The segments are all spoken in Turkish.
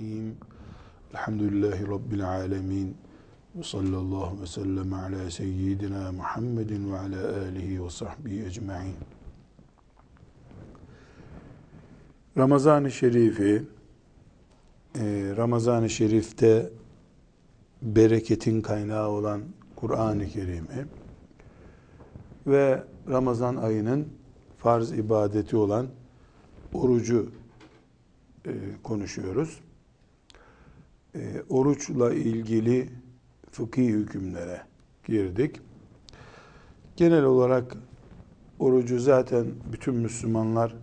Bismillahirrahmanirrahim. Elhamdülillahi Rabbil alemin. Ve sallallahu ve sellem ala seyyidina Muhammedin ve ala alihi ve sahbihi ecma'in. Ramazan-ı Şerif'i, e, Ramazan-ı Şerif'te bereketin kaynağı olan Kur'an-ı Kerim'i ve Ramazan ayının farz ibadeti olan orucu e, konuşuyoruz. E, oruçla ilgili fıkhi hükümlere girdik. Genel olarak orucu zaten bütün Müslümanlar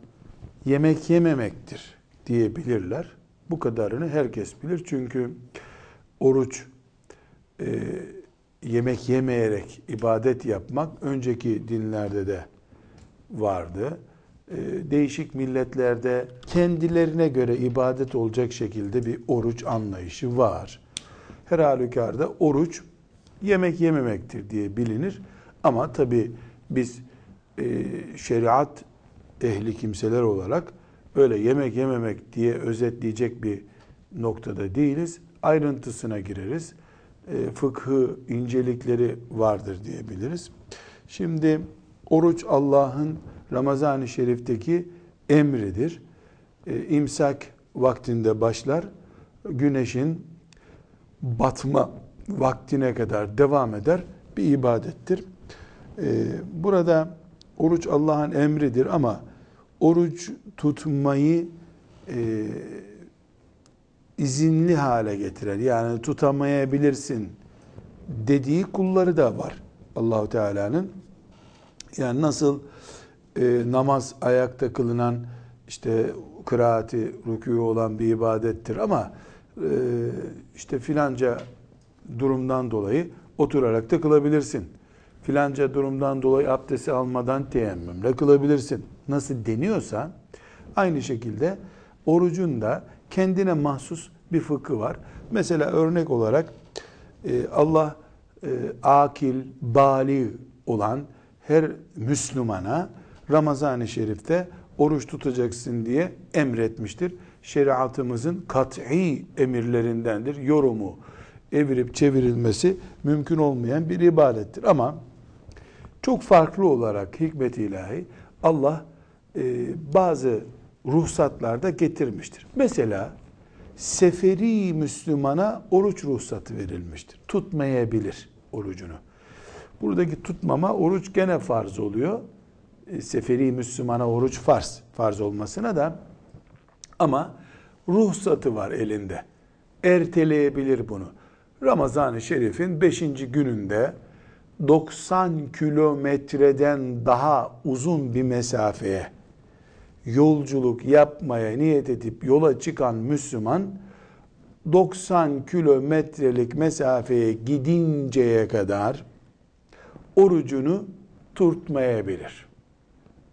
yemek yememektir diyebilirler. Bu kadarını herkes bilir. Çünkü oruç e, yemek yemeyerek ibadet yapmak önceki dinlerde de vardı. E, değişik milletlerde kendilerine göre ibadet olacak şekilde bir oruç anlayışı var. Her halükarda oruç yemek yememektir diye bilinir. Ama tabi biz e, şeriat ehli kimseler olarak öyle yemek yememek diye özetleyecek bir noktada değiliz. Ayrıntısına gireriz. E, fıkhı incelikleri vardır diyebiliriz. Şimdi oruç Allah'ın Ramazan-ı Şerif'teki emridir. E, imsak vaktinde başlar. Güneşin batma vaktine kadar devam eder. Bir ibadettir. E, burada oruç Allah'ın emridir ama oruç tutmayı e, izinli hale getirer. Yani tutamayabilirsin dediği kulları da var Allahu Teala'nın. Yani nasıl e, namaz ayakta kılınan işte kıraati, rükû olan bir ibadettir ama e, işte filanca durumdan dolayı oturarak da kılabilirsin. Filanca durumdan dolayı abdesti almadan teyemmümle kılabilirsin. Nasıl deniyorsa aynı şekilde orucun da kendine mahsus bir fıkı var. Mesela örnek olarak e, Allah e, akil, bali olan her Müslümana Ramazan-ı Şerif'te oruç tutacaksın diye emretmiştir. Şeriatımızın kat'i emirlerindendir. Yorumu, evirip çevirilmesi mümkün olmayan bir ibadettir. Ama çok farklı olarak hikmet ilahi Allah e, bazı ruhsatlarda getirmiştir. Mesela seferi Müslümana oruç ruhsatı verilmiştir. Tutmayabilir orucunu. Buradaki tutmama oruç gene farz oluyor. E, seferi Müslümana oruç farz. Farz olmasına da ama ruhsatı var elinde. Erteleyebilir bunu. Ramazan-ı Şerif'in 5. gününde 90 kilometreden daha uzun bir mesafeye yolculuk yapmaya niyet edip yola çıkan Müslüman 90 kilometrelik mesafeye gidinceye kadar orucunu tutmayabilir.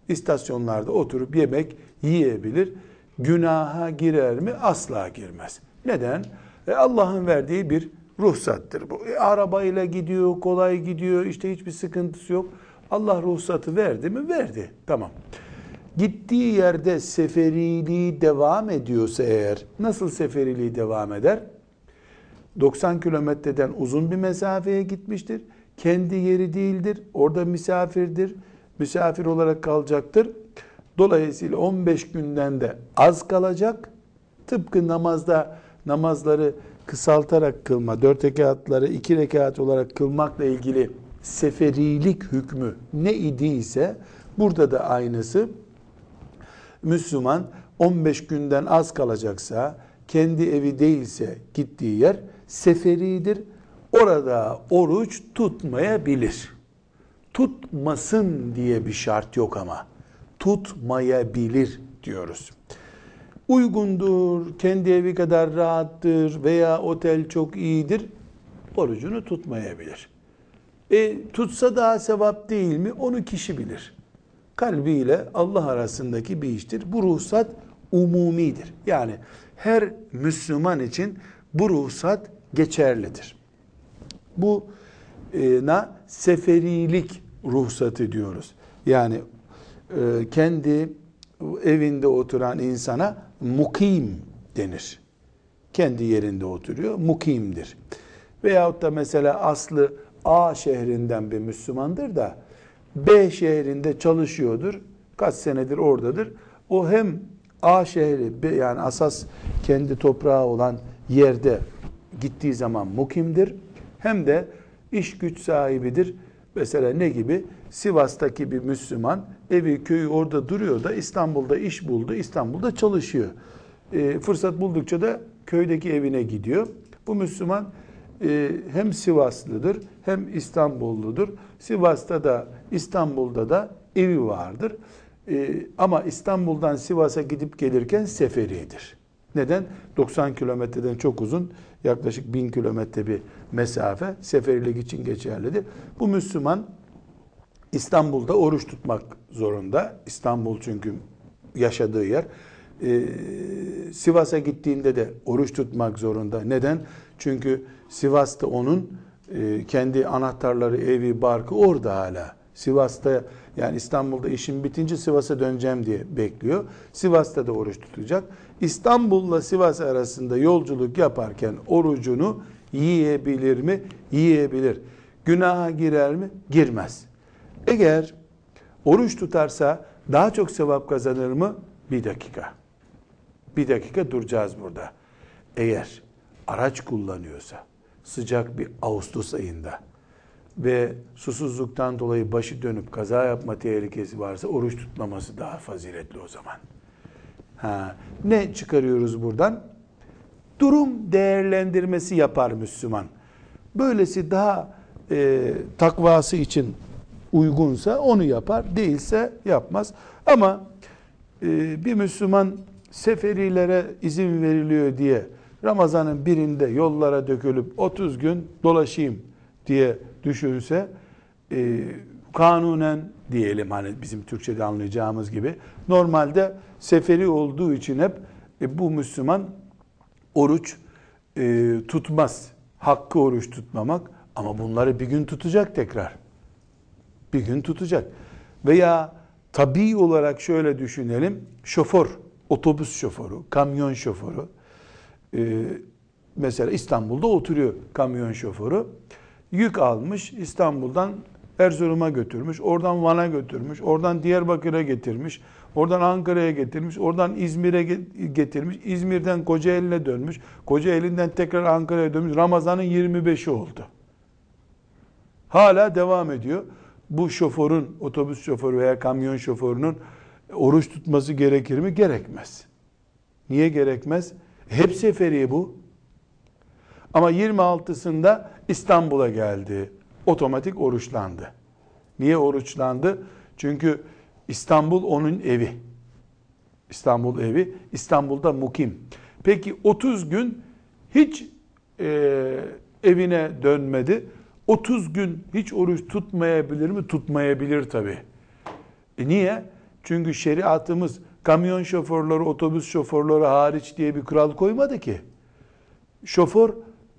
İstasyonlarda oturup yemek yiyebilir. Günaha girer mi? Asla girmez. Neden? E Allah'ın verdiği bir ruhsattır bu. E, arabayla gidiyor, kolay gidiyor, işte hiçbir sıkıntısı yok. Allah ruhsatı verdi mi? Verdi. Tamam. Gittiği yerde seferiliği devam ediyorsa eğer, nasıl seferiliği devam eder? 90 kilometreden uzun bir mesafeye gitmiştir. Kendi yeri değildir. Orada misafirdir. Misafir olarak kalacaktır. Dolayısıyla 15 günden de az kalacak. Tıpkı namazda namazları kısaltarak kılma, dört rekatları iki rekat olarak kılmakla ilgili seferilik hükmü ne idiyse burada da aynısı. Müslüman 15 günden az kalacaksa, kendi evi değilse gittiği yer seferidir. Orada oruç tutmayabilir. Tutmasın diye bir şart yok ama. Tutmayabilir diyoruz uygundur, kendi evi kadar rahattır veya otel çok iyidir, orucunu tutmayabilir. E, tutsa daha sevap değil mi? Onu kişi bilir. Kalbiyle Allah arasındaki bir iştir. Bu ruhsat umumidir. Yani her Müslüman için bu ruhsat geçerlidir. Bu e, na seferilik ruhsatı diyoruz. Yani e, kendi evinde oturan insana mukim denir. kendi yerinde oturuyor, mukimdir. Veyahut da mesela aslı A şehrinden bir Müslümandır da B şehrinde çalışıyordur. Kaç senedir oradadır. O hem A şehri yani asas kendi toprağı olan yerde gittiği zaman mukimdir. Hem de iş güç sahibidir. Mesela ne gibi? Sivas'taki bir Müslüman evi köyü orada duruyor da İstanbul'da iş buldu. İstanbul'da çalışıyor. E, fırsat buldukça da köydeki evine gidiyor. Bu Müslüman e, hem Sivaslıdır hem İstanbulludur. Sivas'ta da İstanbul'da da evi vardır. E, ama İstanbul'dan Sivas'a gidip gelirken seferidir. Neden? 90 kilometreden çok uzun, yaklaşık 1000 kilometre bir mesafe seferilik için geçerlidir. Bu Müslüman İstanbul'da oruç tutmak zorunda. İstanbul çünkü yaşadığı yer. Ee, Sivas'a gittiğinde de oruç tutmak zorunda. Neden? Çünkü Sivas'ta onun e, kendi anahtarları, evi, barkı orada hala. Sivas'ta yani İstanbul'da işim bitince Sivas'a döneceğim diye bekliyor. Sivas'ta da oruç tutacak. İstanbul'la Sivas arasında yolculuk yaparken orucunu yiyebilir mi? Yiyebilir. Günaha girer mi? Girmez. Eğer oruç tutarsa daha çok sevap kazanır mı? Bir dakika. Bir dakika duracağız burada. Eğer araç kullanıyorsa sıcak bir Ağustos ayında ve susuzluktan dolayı başı dönüp kaza yapma tehlikesi varsa oruç tutmaması daha faziletli o zaman. Ha, ne çıkarıyoruz buradan? Durum değerlendirmesi yapar Müslüman. Böylesi daha e, takvası için uygunsa onu yapar, değilse yapmaz. Ama e, bir Müslüman seferilere izin veriliyor diye Ramazan'ın birinde yollara dökülüp 30 gün dolaşayım diye düşünse e, kanunen diyelim hani bizim Türkçe'de anlayacağımız gibi normalde seferi olduğu için hep e, bu Müslüman oruç e, tutmaz. Hakkı oruç tutmamak ama bunları bir gün tutacak tekrar. Bir gün tutacak. Veya tabii olarak şöyle düşünelim. Şoför, otobüs şoförü, kamyon şoförü. E, mesela İstanbul'da oturuyor kamyon şoförü. Yük almış İstanbul'dan Erzurum'a götürmüş, oradan Van'a götürmüş, oradan Diyarbakır'a getirmiş, oradan Ankara'ya getirmiş, oradan İzmir'e getirmiş, İzmir'den Kocaeli'ne dönmüş, Kocaeli'nden tekrar Ankara'ya dönmüş. Ramazan'ın 25'i oldu. Hala devam ediyor. Bu şoförün, otobüs şoförü veya kamyon şoförünün oruç tutması gerekir mi? Gerekmez. Niye gerekmez? Hep seferi bu. Ama 26'sında İstanbul'a geldi otomatik oruçlandı. Niye oruçlandı? Çünkü İstanbul onun evi. İstanbul evi, İstanbul'da mukim. Peki 30 gün hiç e, evine dönmedi. 30 gün hiç oruç tutmayabilir mi? Tutmayabilir tabi. E niye? Çünkü şeriatımız kamyon şoförleri, otobüs şoförleri hariç diye bir kural koymadı ki. Şoför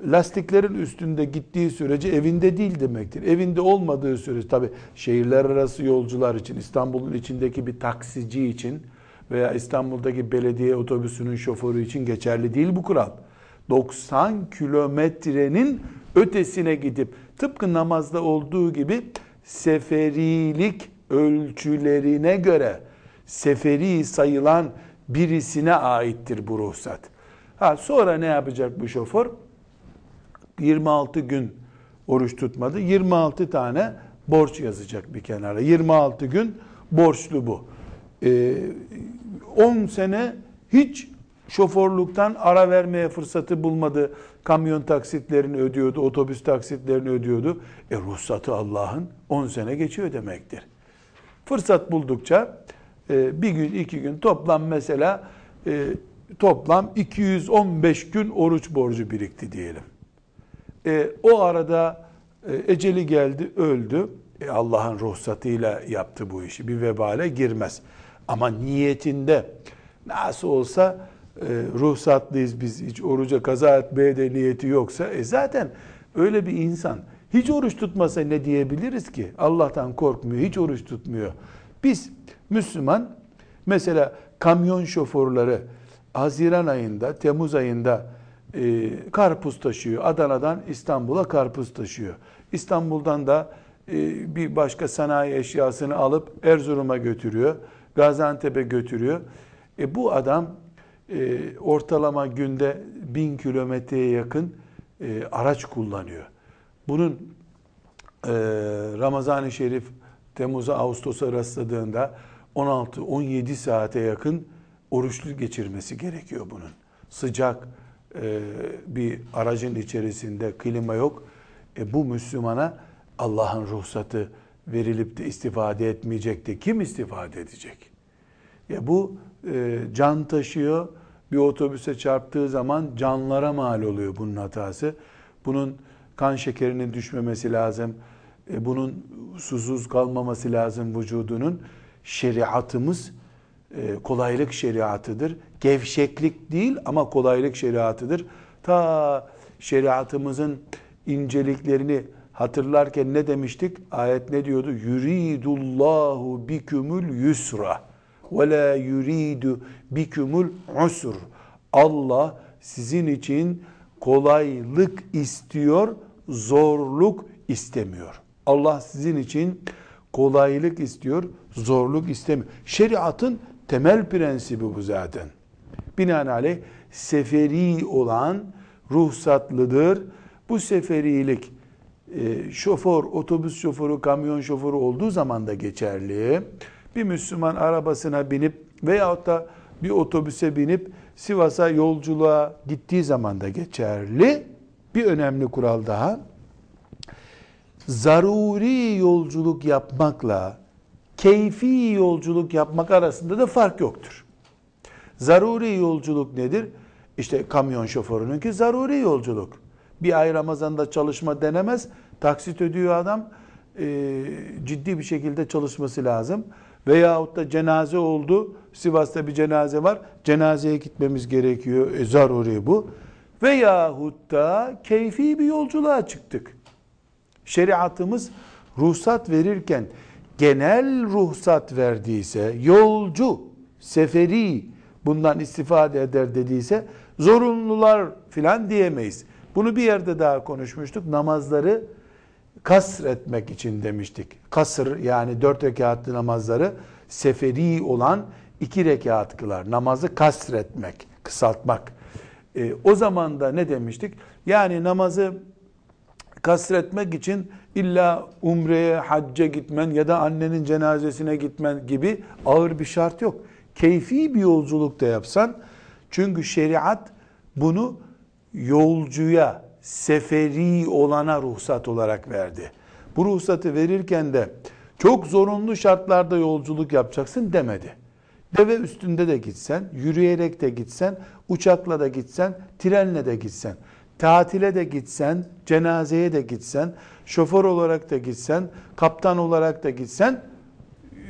lastiklerin üstünde gittiği sürece evinde değil demektir. Evinde olmadığı sürece tabi şehirler arası yolcular için, İstanbul'un içindeki bir taksici için veya İstanbul'daki belediye otobüsünün şoförü için geçerli değil bu kural. 90 kilometrenin ötesine gidip tıpkı namazda olduğu gibi seferilik ölçülerine göre seferi sayılan birisine aittir bu ruhsat. Ha, sonra ne yapacak bu şoför? 26 gün oruç tutmadı. 26 tane borç yazacak bir kenara. 26 gün borçlu bu. Ee, 10 sene hiç şoförlükten ara vermeye fırsatı bulmadı. Kamyon taksitlerini ödüyordu, otobüs taksitlerini ödüyordu. E ruhsatı Allah'ın 10 sene geçiyor demektir. Fırsat buldukça e, bir gün, iki gün toplam mesela e, toplam 215 gün oruç borcu birikti diyelim. E, o arada e, eceli geldi, öldü. E, Allah'ın ruhsatıyla yaptı bu işi. Bir vebale girmez. Ama niyetinde nasıl olsa e, ruhsatlıyız biz hiç oruca kaza etmeye de niyeti yoksa e zaten öyle bir insan hiç oruç tutmasa ne diyebiliriz ki? Allah'tan korkmuyor, hiç oruç tutmuyor. Biz Müslüman mesela kamyon şoförleri Haziran ayında, Temmuz ayında e, karpuz taşıyor. Adana'dan İstanbul'a karpuz taşıyor. İstanbul'dan da e, bir başka sanayi eşyasını alıp Erzurum'a götürüyor. Gaziantep'e götürüyor. E, bu adam e, ortalama günde bin kilometreye yakın e, araç kullanıyor. Bunun e, Ramazan-ı Şerif Temmuz'a Ağustos'a rastladığında 16-17 saate yakın oruçlu geçirmesi gerekiyor bunun. Sıcak e, bir aracın içerisinde klima yok. E, bu Müslümana Allah'ın ruhsatı verilip de istifade etmeyecek de kim istifade edecek? Ya bu e, can taşıyor. Bir otobüse çarptığı zaman canlara mal oluyor bunun hatası. Bunun kan şekerinin düşmemesi lazım. E, bunun susuz kalmaması lazım vücudunun. Şeriatımız e, kolaylık şeriatıdır. Gevşeklik değil ama kolaylık şeriatıdır. Ta şeriatımızın inceliklerini hatırlarken ne demiştik? Ayet ne diyordu? Yuridullahu bikümül yusra ve la yuridu bikümül usr. Allah sizin için kolaylık istiyor, zorluk istemiyor. Allah sizin için kolaylık istiyor, zorluk istemiyor. Şeriatın temel prensibi bu zaten. Binaenaleyh seferi olan ruhsatlıdır. Bu seferilik e, şoför, otobüs şoförü, kamyon şoförü olduğu zaman da geçerli. Bir Müslüman arabasına binip veyahut da bir otobüse binip Sivas'a yolculuğa gittiği zaman da geçerli. Bir önemli kural daha. Zaruri yolculuk yapmakla keyfi yolculuk yapmak arasında da fark yoktur. Zaruri yolculuk nedir? İşte kamyon şoförününki zaruri yolculuk. Bir ay Ramazan'da çalışma denemez. Taksit ödüyor adam. E, ciddi bir şekilde çalışması lazım. Veyahut da cenaze oldu. Sivas'ta bir cenaze var. Cenazeye gitmemiz gerekiyor. E, zaruri bu. Veyahut da keyfi bir yolculuğa çıktık. Şeriatımız ruhsat verirken genel ruhsat verdiyse, yolcu, seferi bundan istifade eder dediyse zorunlular filan diyemeyiz. Bunu bir yerde daha konuşmuştuk. Namazları kasretmek için demiştik. Kasır yani dört rekatlı namazları seferi olan iki rekat kılar. Namazı kasretmek, kısaltmak. E, o zaman da ne demiştik? Yani namazı kasretmek için illa umreye, hacca gitmen ya da annenin cenazesine gitmen gibi ağır bir şart yok. Keyfi bir yolculuk da yapsan, çünkü şeriat bunu yolcuya, seferi olana ruhsat olarak verdi. Bu ruhsatı verirken de çok zorunlu şartlarda yolculuk yapacaksın demedi. Deve üstünde de gitsen, yürüyerek de gitsen, uçakla da gitsen, trenle de gitsen, tatile de gitsen, cenazeye de gitsen, şoför olarak da gitsen, kaptan olarak da gitsen,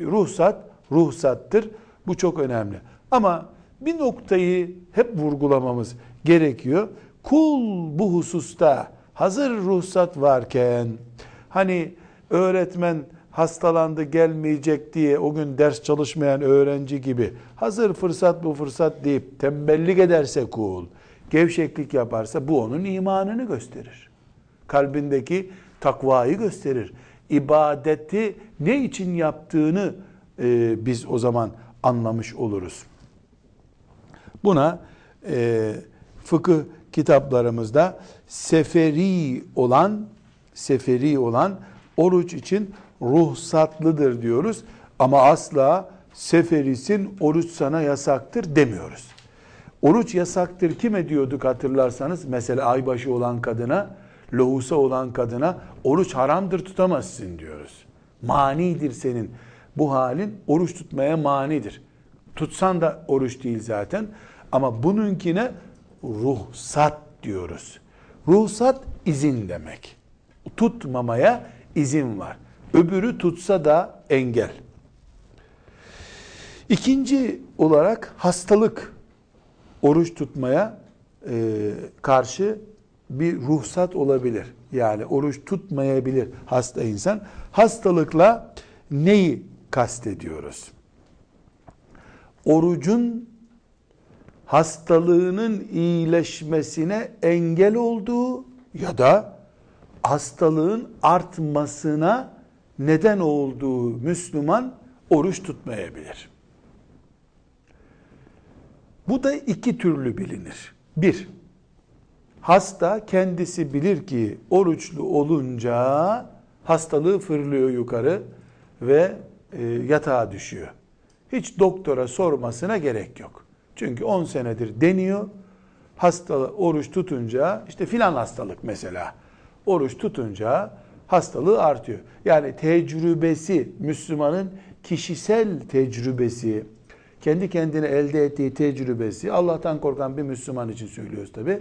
ruhsat, ruhsattır. Bu çok önemli. Ama bir noktayı hep vurgulamamız gerekiyor. Kul bu hususta hazır ruhsat varken hani öğretmen hastalandı gelmeyecek diye o gün ders çalışmayan öğrenci gibi hazır fırsat bu fırsat deyip tembellik ederse kul, gevşeklik yaparsa bu onun imanını gösterir. Kalbindeki takvayı gösterir. İbadeti ne için yaptığını e, biz o zaman anlamış oluruz. Buna e, fıkıh kitaplarımızda seferi olan seferi olan oruç için ruhsatlıdır diyoruz. Ama asla seferisin oruç sana yasaktır demiyoruz. Oruç yasaktır kime diyorduk hatırlarsanız mesela aybaşı olan kadına, lohusa olan kadına oruç haramdır tutamazsın diyoruz. Manidir senin. Bu halin oruç tutmaya manidir. Tutsan da oruç değil zaten. Ama bununkine ruhsat diyoruz. Ruhsat izin demek. Tutmamaya izin var. Öbürü tutsa da engel. İkinci olarak hastalık oruç tutmaya e, karşı bir ruhsat olabilir. Yani oruç tutmayabilir hasta insan. Hastalıkla neyi kastediyoruz? Orucun hastalığının iyileşmesine engel olduğu ya da hastalığın artmasına neden olduğu Müslüman oruç tutmayabilir. Bu da iki türlü bilinir. Bir, hasta kendisi bilir ki oruçlu olunca hastalığı fırlıyor yukarı ve e, yatağa düşüyor. Hiç doktora sormasına gerek yok. Çünkü 10 senedir deniyor. Hasta oruç tutunca işte filan hastalık mesela. Oruç tutunca hastalığı artıyor. Yani tecrübesi Müslümanın kişisel tecrübesi, kendi kendine elde ettiği tecrübesi Allah'tan korkan bir Müslüman için söylüyoruz tabi.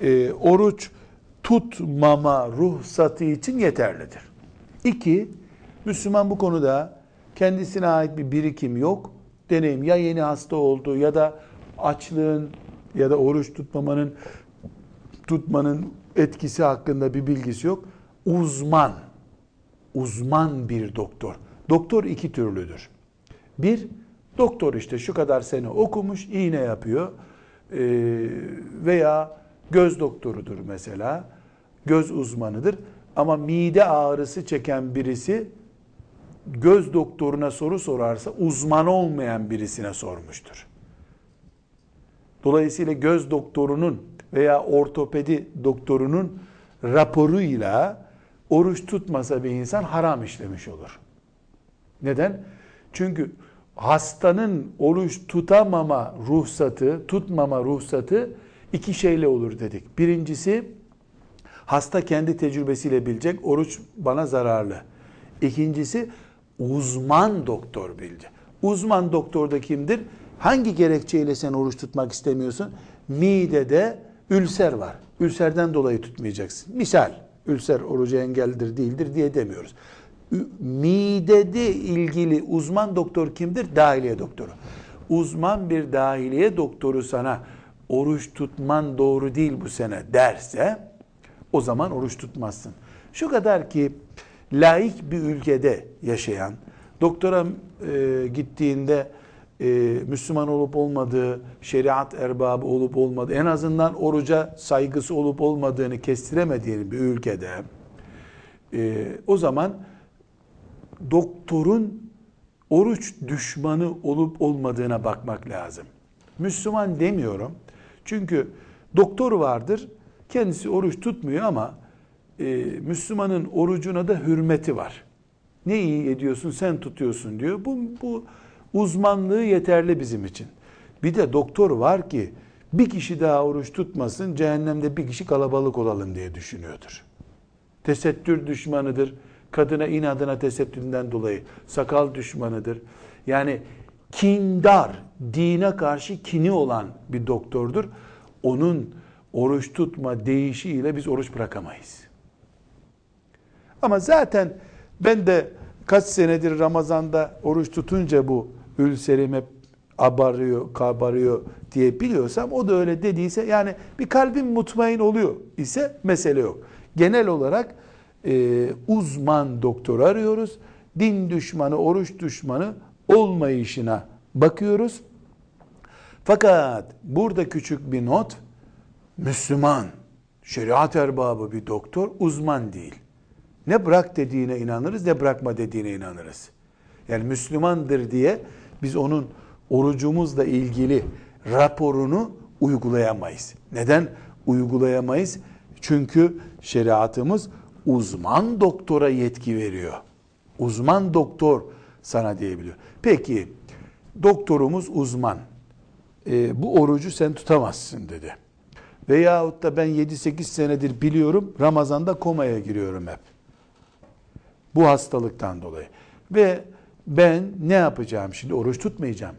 E, oruç tutmama ruhsatı için yeterlidir. İki, Müslüman bu konuda kendisine ait bir birikim yok. Deneyim ya yeni hasta oldu ya da açlığın ya da oruç tutmamanın tutmanın etkisi hakkında bir bilgisi yok. Uzman, uzman bir doktor. Doktor iki türlüdür. Bir, doktor işte şu kadar sene okumuş, iğne yapıyor ee, veya göz doktorudur mesela, göz uzmanıdır. Ama mide ağrısı çeken birisi göz doktoruna soru sorarsa uzman olmayan birisine sormuştur. Dolayısıyla göz doktorunun veya ortopedi doktorunun raporuyla oruç tutmasa bir insan haram işlemiş olur. Neden? Çünkü hastanın oruç tutamama ruhsatı, tutmama ruhsatı iki şeyle olur dedik. Birincisi hasta kendi tecrübesiyle bilecek oruç bana zararlı. İkincisi uzman doktor bildi. Uzman doktor da kimdir? Hangi gerekçeyle sen oruç tutmak istemiyorsun? Midede ülser var. Ülserden dolayı tutmayacaksın. Misal, ülser orucu engeldir değildir diye demiyoruz. Midede ilgili uzman doktor kimdir? Dahiliye doktoru. Uzman bir dahiliye doktoru sana oruç tutman doğru değil bu sene derse o zaman oruç tutmazsın. Şu kadar ki laik bir ülkede yaşayan, doktora e, gittiğinde e, Müslüman olup olmadığı, şeriat erbabı olup olmadığı, en azından oruca saygısı olup olmadığını kestiremediği bir ülkede e, o zaman doktorun oruç düşmanı olup olmadığına bakmak lazım. Müslüman demiyorum. Çünkü doktor vardır, kendisi oruç tutmuyor ama e, Müslümanın orucuna da hürmeti var. Ne iyi ediyorsun sen tutuyorsun diyor. Bu, bu uzmanlığı yeterli bizim için. Bir de doktor var ki bir kişi daha oruç tutmasın cehennemde bir kişi kalabalık olalım diye düşünüyordur. Tesettür düşmanıdır. Kadına inadına tesettüründen dolayı sakal düşmanıdır. Yani kindar, dine karşı kini olan bir doktordur. Onun oruç tutma deyişiyle biz oruç bırakamayız. Ama zaten ben de kaç senedir Ramazan'da oruç tutunca bu ülserim hep abarıyor, kabarıyor diye biliyorsam o da öyle dediyse yani bir kalbim mutmain oluyor ise mesele yok. Genel olarak e, uzman doktor arıyoruz. Din düşmanı, oruç düşmanı olmayışına bakıyoruz. Fakat burada küçük bir not Müslüman, şeriat erbabı bir doktor uzman değil. Ne bırak dediğine inanırız ne bırakma dediğine inanırız. Yani Müslümandır diye biz onun orucumuzla ilgili raporunu uygulayamayız. Neden uygulayamayız? Çünkü şeriatımız uzman doktora yetki veriyor. Uzman doktor sana diyebiliyor. Peki doktorumuz uzman. E, bu orucu sen tutamazsın dedi. Veyahut da ben 7-8 senedir biliyorum Ramazan'da komaya giriyorum hep. Bu hastalıktan dolayı. Ve ben ne yapacağım şimdi? Oruç tutmayacağım.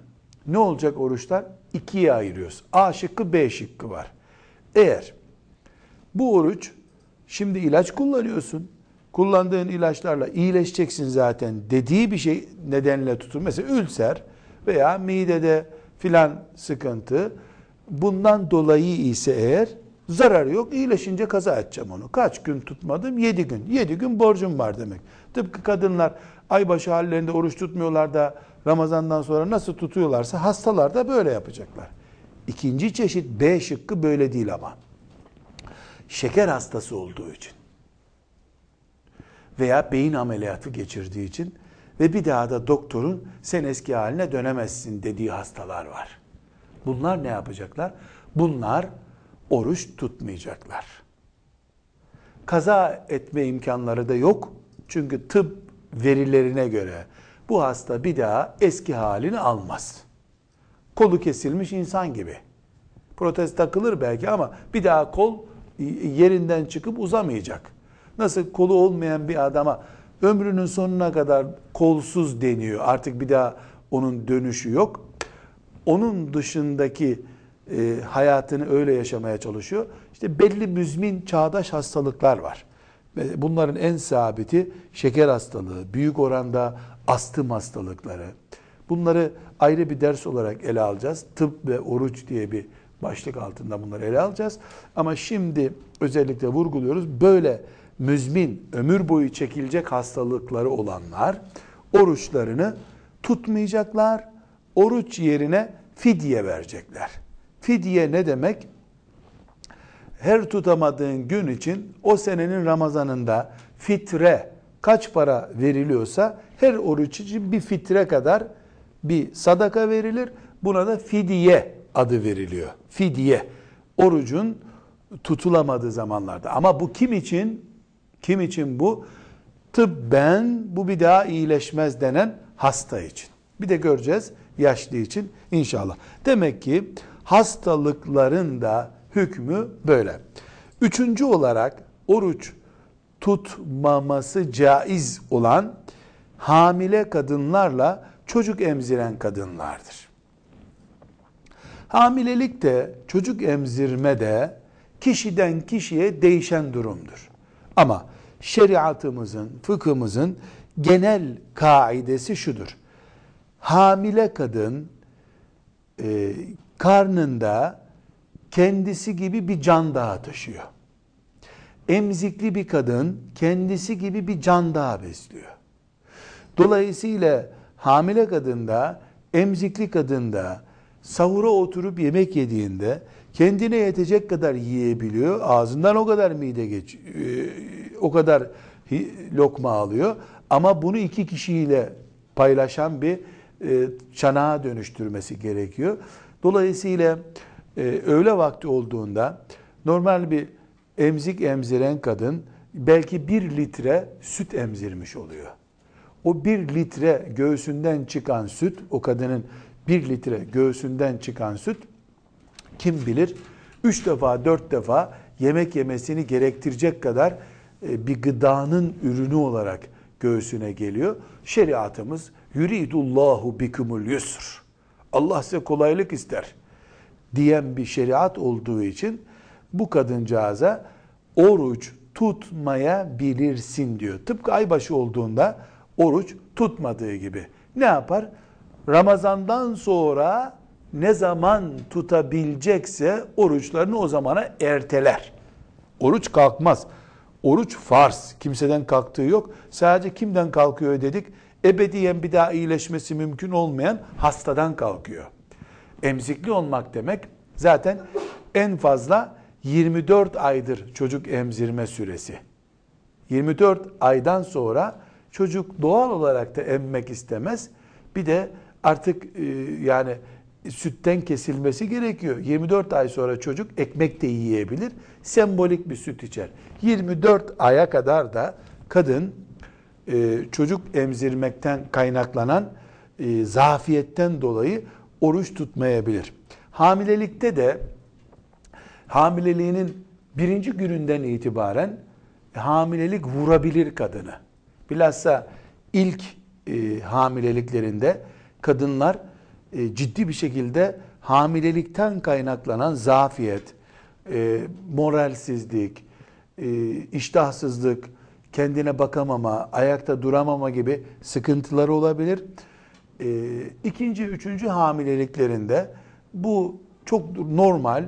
Ne olacak oruçlar? İkiye ayırıyoruz. A şıkkı B şıkkı var. Eğer bu oruç şimdi ilaç kullanıyorsun. Kullandığın ilaçlarla iyileşeceksin zaten dediği bir şey nedenle tutun. Mesela ülser veya midede filan sıkıntı bundan dolayı ise eğer zararı yok. İyileşince kaza edeceğim onu. Kaç gün tutmadım? Yedi gün. Yedi gün borcum var demek. Tıpkı kadınlar aybaşı hallerinde oruç tutmuyorlar da Ramazandan sonra nasıl tutuyorlarsa hastalar da böyle yapacaklar. İkinci çeşit B şıkkı böyle değil ama. Şeker hastası olduğu için veya beyin ameliyatı geçirdiği için ve bir daha da doktorun sen eski haline dönemezsin dediği hastalar var. Bunlar ne yapacaklar? Bunlar oruç tutmayacaklar. Kaza etme imkanları da yok. Çünkü tıp verilerine göre bu hasta bir daha eski halini almaz. Kolu kesilmiş insan gibi. Protez takılır belki ama bir daha kol yerinden çıkıp uzamayacak. Nasıl kolu olmayan bir adama ömrünün sonuna kadar kolsuz deniyor. Artık bir daha onun dönüşü yok. Onun dışındaki e, hayatını öyle yaşamaya çalışıyor. İşte belli müzmin çağdaş hastalıklar var. Bunların en sabiti şeker hastalığı, büyük oranda astım hastalıkları. Bunları ayrı bir ders olarak ele alacağız. Tıp ve oruç diye bir başlık altında bunları ele alacağız. Ama şimdi özellikle vurguluyoruz. Böyle müzmin, ömür boyu çekilecek hastalıkları olanlar oruçlarını tutmayacaklar. Oruç yerine fidye verecekler. Fidye ne demek? Her tutamadığın gün için o senenin Ramazanında fitre kaç para veriliyorsa her oruç için bir fitre kadar bir sadaka verilir. Buna da fidye adı veriliyor. Fidye. Orucun tutulamadığı zamanlarda. Ama bu kim için? Kim için bu? Tıbben bu bir daha iyileşmez denen hasta için. Bir de göreceğiz yaşlı için inşallah. Demek ki hastalıkların da hükmü böyle. Üçüncü olarak oruç tutmaması caiz olan hamile kadınlarla çocuk emziren kadınlardır. Hamilelik de çocuk emzirme de kişiden kişiye değişen durumdur. Ama şeriatımızın, fıkhımızın genel kaidesi şudur. Hamile kadın e, karnında kendisi gibi bir can daha taşıyor. Emzikli bir kadın kendisi gibi bir can daha besliyor. Dolayısıyla hamile kadında, emzikli kadında sahura oturup yemek yediğinde kendine yetecek kadar yiyebiliyor. Ağzından o kadar mide geç, e, o kadar lokma alıyor. Ama bunu iki kişiyle paylaşan bir e, çanağa dönüştürmesi gerekiyor. Dolayısıyla e, öğle vakti olduğunda normal bir emzik emziren kadın belki bir litre süt emzirmiş oluyor. O bir litre göğsünden çıkan süt, o kadının bir litre göğsünden çıkan süt kim bilir üç defa dört defa yemek yemesini gerektirecek kadar e, bir gıdanın ürünü olarak göğsüne geliyor. Şeriatımız yuridullahu bikumul yusr. Allah size kolaylık ister diyen bir şeriat olduğu için bu kadıncağıza oruç tutmaya bilirsin diyor. Tıpkı aybaşı olduğunda oruç tutmadığı gibi. Ne yapar? Ramazandan sonra ne zaman tutabilecekse oruçlarını o zamana erteler. Oruç kalkmaz. Oruç farz. Kimseden kalktığı yok. Sadece kimden kalkıyor dedik? Ebediyen bir daha iyileşmesi mümkün olmayan hastadan kalkıyor. Emzikli olmak demek zaten en fazla 24 aydır çocuk emzirme süresi. 24 aydan sonra çocuk doğal olarak da emmek istemez. Bir de artık e, yani sütten kesilmesi gerekiyor. 24 ay sonra çocuk ekmek de yiyebilir. Sembolik bir süt içer. 24 aya kadar da kadın e, çocuk emzirmekten kaynaklanan e, zafiyetten dolayı oruç tutmayabilir. Hamilelikte de hamileliğinin birinci gününden itibaren hamilelik vurabilir kadını. Bilhassa ilk e, hamileliklerinde kadınlar ciddi bir şekilde hamilelikten kaynaklanan zafiyet, moralsizlik, e, iştahsızlık, kendine bakamama, ayakta duramama gibi sıkıntıları olabilir. E, ikinci, üçüncü hamileliklerinde bu çok normal,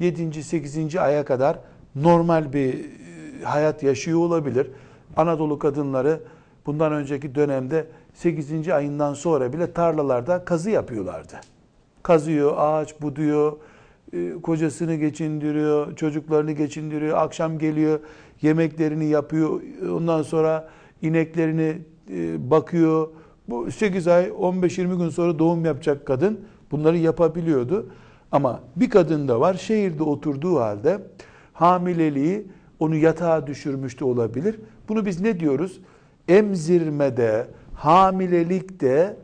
7. 8. aya kadar normal bir e, hayat yaşıyor olabilir. Anadolu kadınları bundan önceki dönemde 8. ayından sonra bile tarlalarda kazı yapıyorlardı. Kazıyor, ağaç buduyor, e, kocasını geçindiriyor, çocuklarını geçindiriyor, akşam geliyor, yemeklerini yapıyor, ondan sonra ineklerini e, bakıyor. Bu 8 ay, 15-20 gün sonra doğum yapacak kadın bunları yapabiliyordu. Ama bir kadın da var şehirde oturduğu halde hamileliği onu yatağa düşürmüş de olabilir. Bunu biz ne diyoruz? Emzirmede, hamilelikte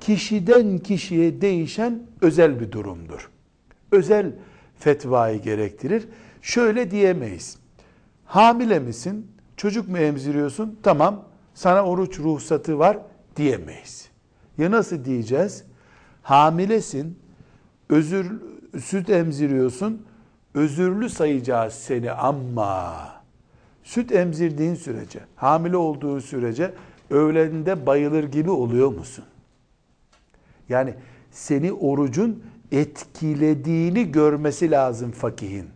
kişiden kişiye değişen özel bir durumdur. Özel fetvayı gerektirir. Şöyle diyemeyiz. Hamile misin? Çocuk mu emziriyorsun? Tamam. Sana oruç ruhsatı var diyemeyiz. Ya nasıl diyeceğiz? Hamilesin, özür süt emziriyorsun, özürlü sayacağız seni ama süt emzirdiğin sürece, hamile olduğu sürece öğlende bayılır gibi oluyor musun? Yani seni orucun etkilediğini görmesi lazım fakihin.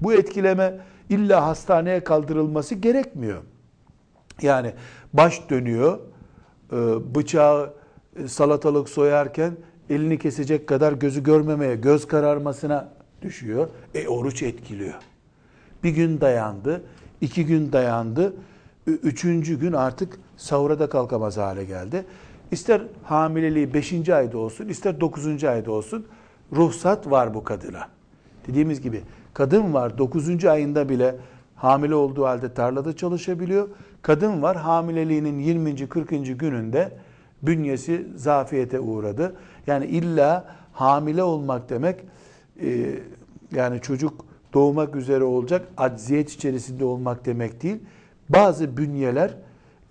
Bu etkileme illa hastaneye kaldırılması gerekmiyor. Yani baş dönüyor, e, bıçağı e, salatalık soyarken elini kesecek kadar gözü görmemeye, göz kararmasına düşüyor. E oruç etkiliyor. Bir gün dayandı, iki gün dayandı, üçüncü gün artık sahura da kalkamaz hale geldi. İster hamileliği beşinci ayda olsun, ister dokuzuncu ayda olsun ruhsat var bu kadına. Dediğimiz gibi kadın var dokuzuncu ayında bile hamile olduğu halde tarlada çalışabiliyor. Kadın var hamileliğinin 20. 40. gününde bünyesi zafiyete uğradı. Yani illa hamile olmak demek e, yani çocuk doğmak üzere olacak acziyet içerisinde olmak demek değil. Bazı bünyeler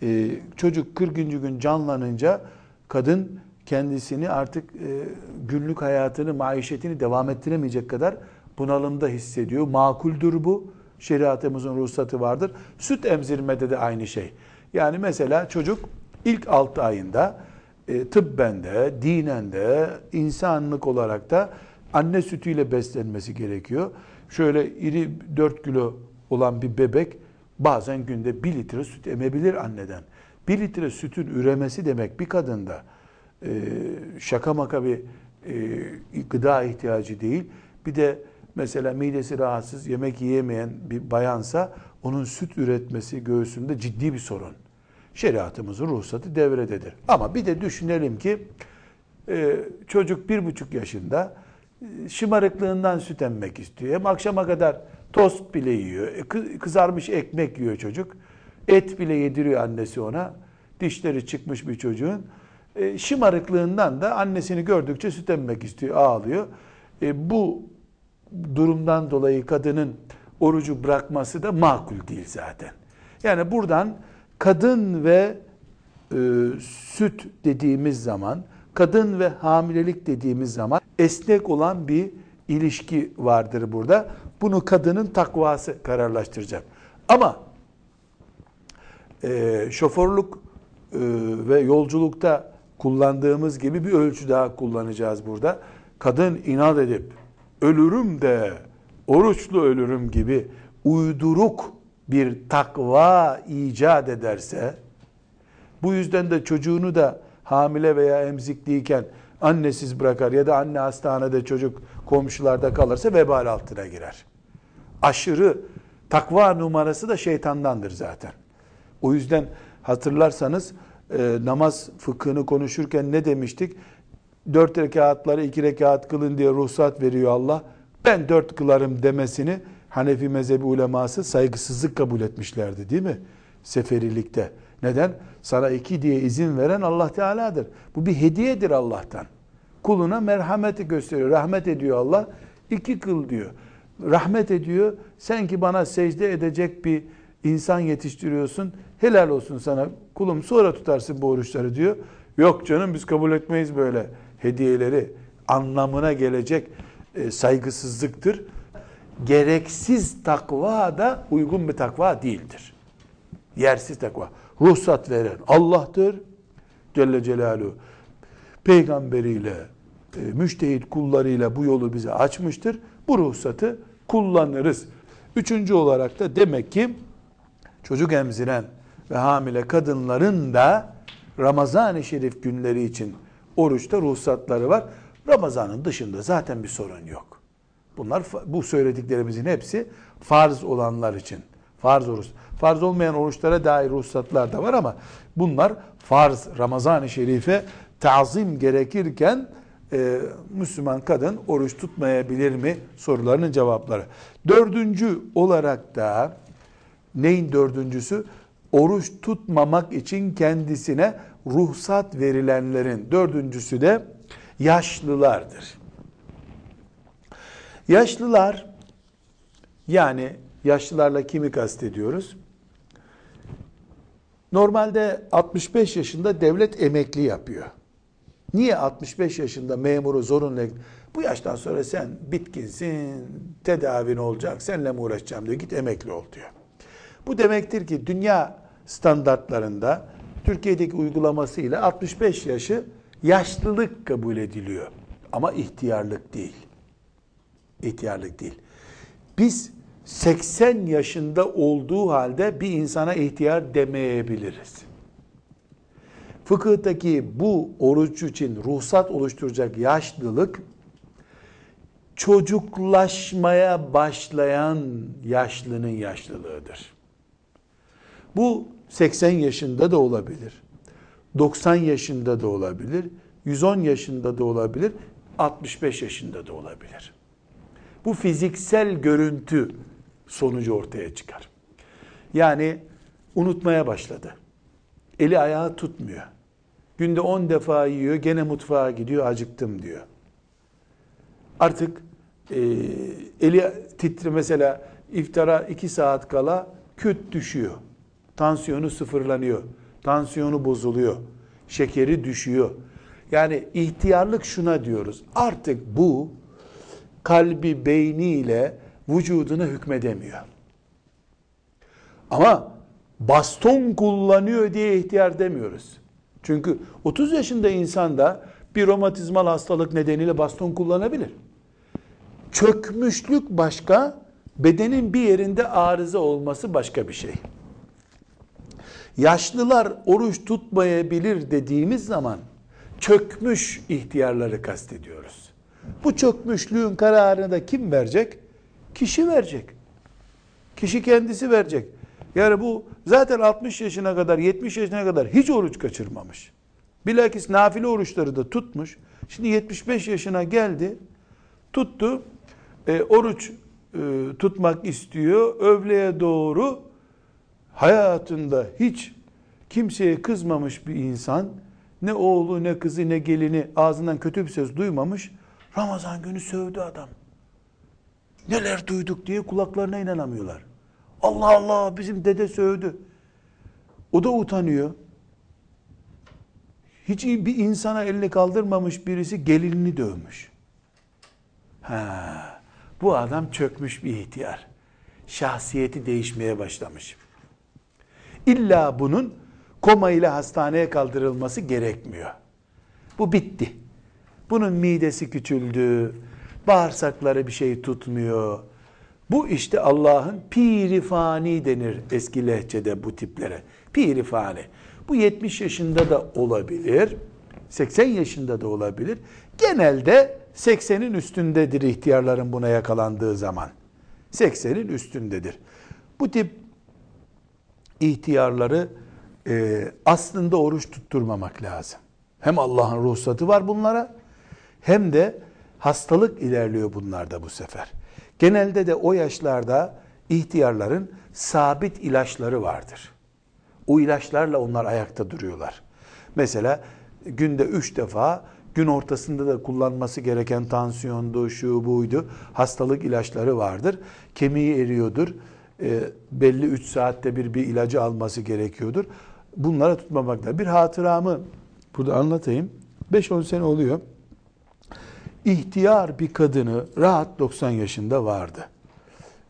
e, çocuk 40. gün canlanınca kadın kendisini artık e, günlük hayatını, maişetini devam ettiremeyecek kadar bunalımda hissediyor. Makuldür bu. Şeriatımızın ruhsatı vardır. Süt emzirmede de aynı şey. Yani mesela çocuk ilk 6 ayında e, tıbben de, dinen de, insanlık olarak da anne sütüyle beslenmesi gerekiyor. Şöyle iri 4 kilo olan bir bebek bazen günde 1 litre süt emebilir anneden. 1 litre sütün üremesi demek bir kadında e, şaka maka bir e, gıda ihtiyacı değil. Bir de mesela midesi rahatsız, yemek yiyemeyen bir bayansa onun süt üretmesi göğsünde ciddi bir sorun. Şeriatımızın ruhsatı devrededir. Ama bir de düşünelim ki e, çocuk bir buçuk yaşında e, şımarıklığından süt emmek istiyor. Hem akşama kadar tost bile yiyor. E, kızarmış ekmek yiyor çocuk. Et bile yediriyor annesi ona. Dişleri çıkmış bir çocuğun. Şımarıklığından da annesini gördükçe süt emmek istiyor, ağlıyor. Bu durumdan dolayı kadının orucu bırakması da makul değil zaten. Yani buradan kadın ve e, süt dediğimiz zaman, kadın ve hamilelik dediğimiz zaman esnek olan bir ilişki vardır burada. Bunu kadının takvası kararlaştıracak. Ama e, şoförlük e, ve yolculukta kullandığımız gibi bir ölçü daha kullanacağız burada. Kadın inat edip ölürüm de oruçlu ölürüm gibi uyduruk bir takva icat ederse bu yüzden de çocuğunu da hamile veya emzikliyken annesiz bırakar ya da anne hastanede çocuk komşularda kalırsa vebal altına girer. Aşırı takva numarası da şeytandandır zaten. O yüzden hatırlarsanız e, namaz fıkhını konuşurken ne demiştik? Dört rekatları iki rekat kılın diye ruhsat veriyor Allah. Ben dört kılarım demesini Hanefi mezhebi uleması saygısızlık kabul etmişlerdi değil mi? Seferilikte. Neden? Sana iki diye izin veren Allah Teala'dır. Bu bir hediyedir Allah'tan. Kuluna merhameti gösteriyor. Rahmet ediyor Allah. İki kıl diyor. Rahmet ediyor. Sen ki bana secde edecek bir insan yetiştiriyorsun. Helal olsun sana kulum sonra tutarsın bu oruçları diyor. Yok canım biz kabul etmeyiz böyle hediyeleri anlamına gelecek e, saygısızlıktır. Gereksiz takva da uygun bir takva değildir. Yersiz takva. Ruhsat veren Allah'tır. Celle Celaluhu. Peygamberiyle, e, müştehit kullarıyla bu yolu bize açmıştır. Bu ruhsatı kullanırız. Üçüncü olarak da demek ki çocuk emziren ve hamile kadınların da Ramazan-ı Şerif günleri için oruçta ruhsatları var. Ramazanın dışında zaten bir sorun yok. Bunlar bu söylediklerimizin hepsi farz olanlar için. Farz oruç. Farz olmayan oruçlara dair ruhsatlar da var ama bunlar farz Ramazan-ı Şerif'e tazim gerekirken e, Müslüman kadın oruç tutmayabilir mi sorularının cevapları. Dördüncü olarak da neyin dördüncüsü? Oruç tutmamak için kendisine ruhsat verilenlerin dördüncüsü de yaşlılardır. Yaşlılar yani yaşlılarla kimi kastediyoruz? Normalde 65 yaşında devlet emekli yapıyor. Niye 65 yaşında memuru zorunlu bu yaştan sonra sen bitkinsin, tedavin olacak, seninle mi uğraşacağım diyor, git emekli ol diyor. Bu demektir ki dünya standartlarında Türkiye'deki uygulamasıyla 65 yaşı yaşlılık kabul ediliyor. Ama ihtiyarlık değil. İhtiyarlık değil. Biz 80 yaşında olduğu halde bir insana ihtiyar demeyebiliriz. Fıkıhtaki bu oruç için ruhsat oluşturacak yaşlılık çocuklaşmaya başlayan yaşlının yaşlılığıdır. Bu 80 yaşında da olabilir. 90 yaşında da olabilir. 110 yaşında da olabilir. 65 yaşında da olabilir. Bu fiziksel görüntü sonucu ortaya çıkar. Yani unutmaya başladı. Eli ayağı tutmuyor. Günde 10 defa yiyor, gene mutfağa gidiyor, acıktım diyor. Artık e, eli titre mesela iftara 2 saat kala küt düşüyor. Tansiyonu sıfırlanıyor. Tansiyonu bozuluyor. Şekeri düşüyor. Yani ihtiyarlık şuna diyoruz. Artık bu kalbi beyniyle vücuduna hükmedemiyor. Ama baston kullanıyor diye ihtiyar demiyoruz. Çünkü 30 yaşında insan da bir romatizmal hastalık nedeniyle baston kullanabilir. Çökmüşlük başka, bedenin bir yerinde arıza olması başka bir şey. Yaşlılar oruç tutmayabilir dediğimiz zaman çökmüş ihtiyarları kastediyoruz. Bu çökmüşlüğün kararını da kim verecek? Kişi verecek. Kişi kendisi verecek. Yani bu zaten 60 yaşına kadar, 70 yaşına kadar hiç oruç kaçırmamış. Bilakis nafile oruçları da tutmuş. Şimdi 75 yaşına geldi, tuttu, e, oruç e, tutmak istiyor. Övleye doğru hayatında hiç kimseye kızmamış bir insan, ne oğlu, ne kızı, ne gelini ağzından kötü bir söz duymamış, Ramazan günü sövdü adam. Neler duyduk diye kulaklarına inanamıyorlar. Allah Allah bizim dede sövdü. O da utanıyor. Hiç bir insana elini kaldırmamış birisi gelinini dövmüş. Ha, bu adam çökmüş bir ihtiyar. Şahsiyeti değişmeye başlamış. İlla bunun koma ile hastaneye kaldırılması gerekmiyor. Bu bitti. Bunun midesi küçüldü, bağırsakları bir şey tutmuyor. Bu işte Allah'ın pirifani denir eski lehçede bu tiplere. Pirifani. Bu 70 yaşında da olabilir, 80 yaşında da olabilir. Genelde 80'in üstündedir ihtiyarların buna yakalandığı zaman. 80'in üstündedir. Bu tip ihtiyarları e, aslında oruç tutturmamak lazım. Hem Allah'ın ruhsatı var bunlara hem de hastalık ilerliyor bunlarda bu sefer. Genelde de o yaşlarda ihtiyarların sabit ilaçları vardır. O ilaçlarla onlar ayakta duruyorlar. Mesela günde üç defa gün ortasında da kullanması gereken tansiyondu, şu buydu, hastalık ilaçları vardır. Kemiği eriyordur. E, belli 3 saatte bir bir ilacı alması gerekiyordur. Bunlara tutmamakla. Bir hatıramı burada anlatayım. 5-10 sene oluyor ihtiyar bir kadını rahat 90 yaşında vardı.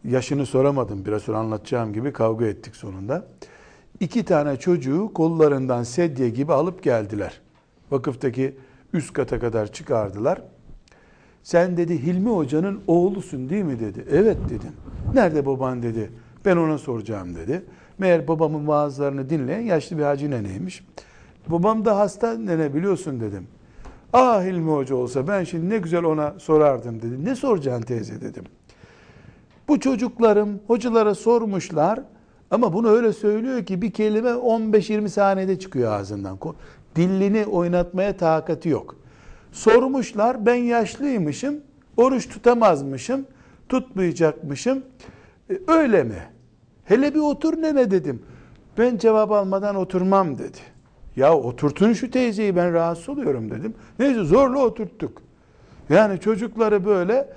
Yaşını soramadım biraz sonra anlatacağım gibi kavga ettik sonunda. İki tane çocuğu kollarından sedye gibi alıp geldiler. Vakıftaki üst kata kadar çıkardılar. Sen dedi Hilmi Hoca'nın oğlusun değil mi dedi. Evet dedim. Nerede baban dedi. Ben ona soracağım dedi. Meğer babamın vaazlarını dinleyen yaşlı bir hacı neneymiş. Babam da hasta nene biliyorsun dedim. Ah Hilmi Hoca olsa ben şimdi ne güzel ona sorardım dedi. Ne soracaksın teyze dedim. Bu çocuklarım hocalara sormuşlar ama bunu öyle söylüyor ki bir kelime 15-20 saniyede çıkıyor ağzından. Dillini oynatmaya takati yok. Sormuşlar ben yaşlıymışım, oruç tutamazmışım, tutmayacakmışım. E, öyle mi? Hele bir otur nene dedim. Ben cevap almadan oturmam dedi. Ya oturtun şu teyzeyi ben rahatsız oluyorum dedim. Neyse zorla oturttuk. Yani çocukları böyle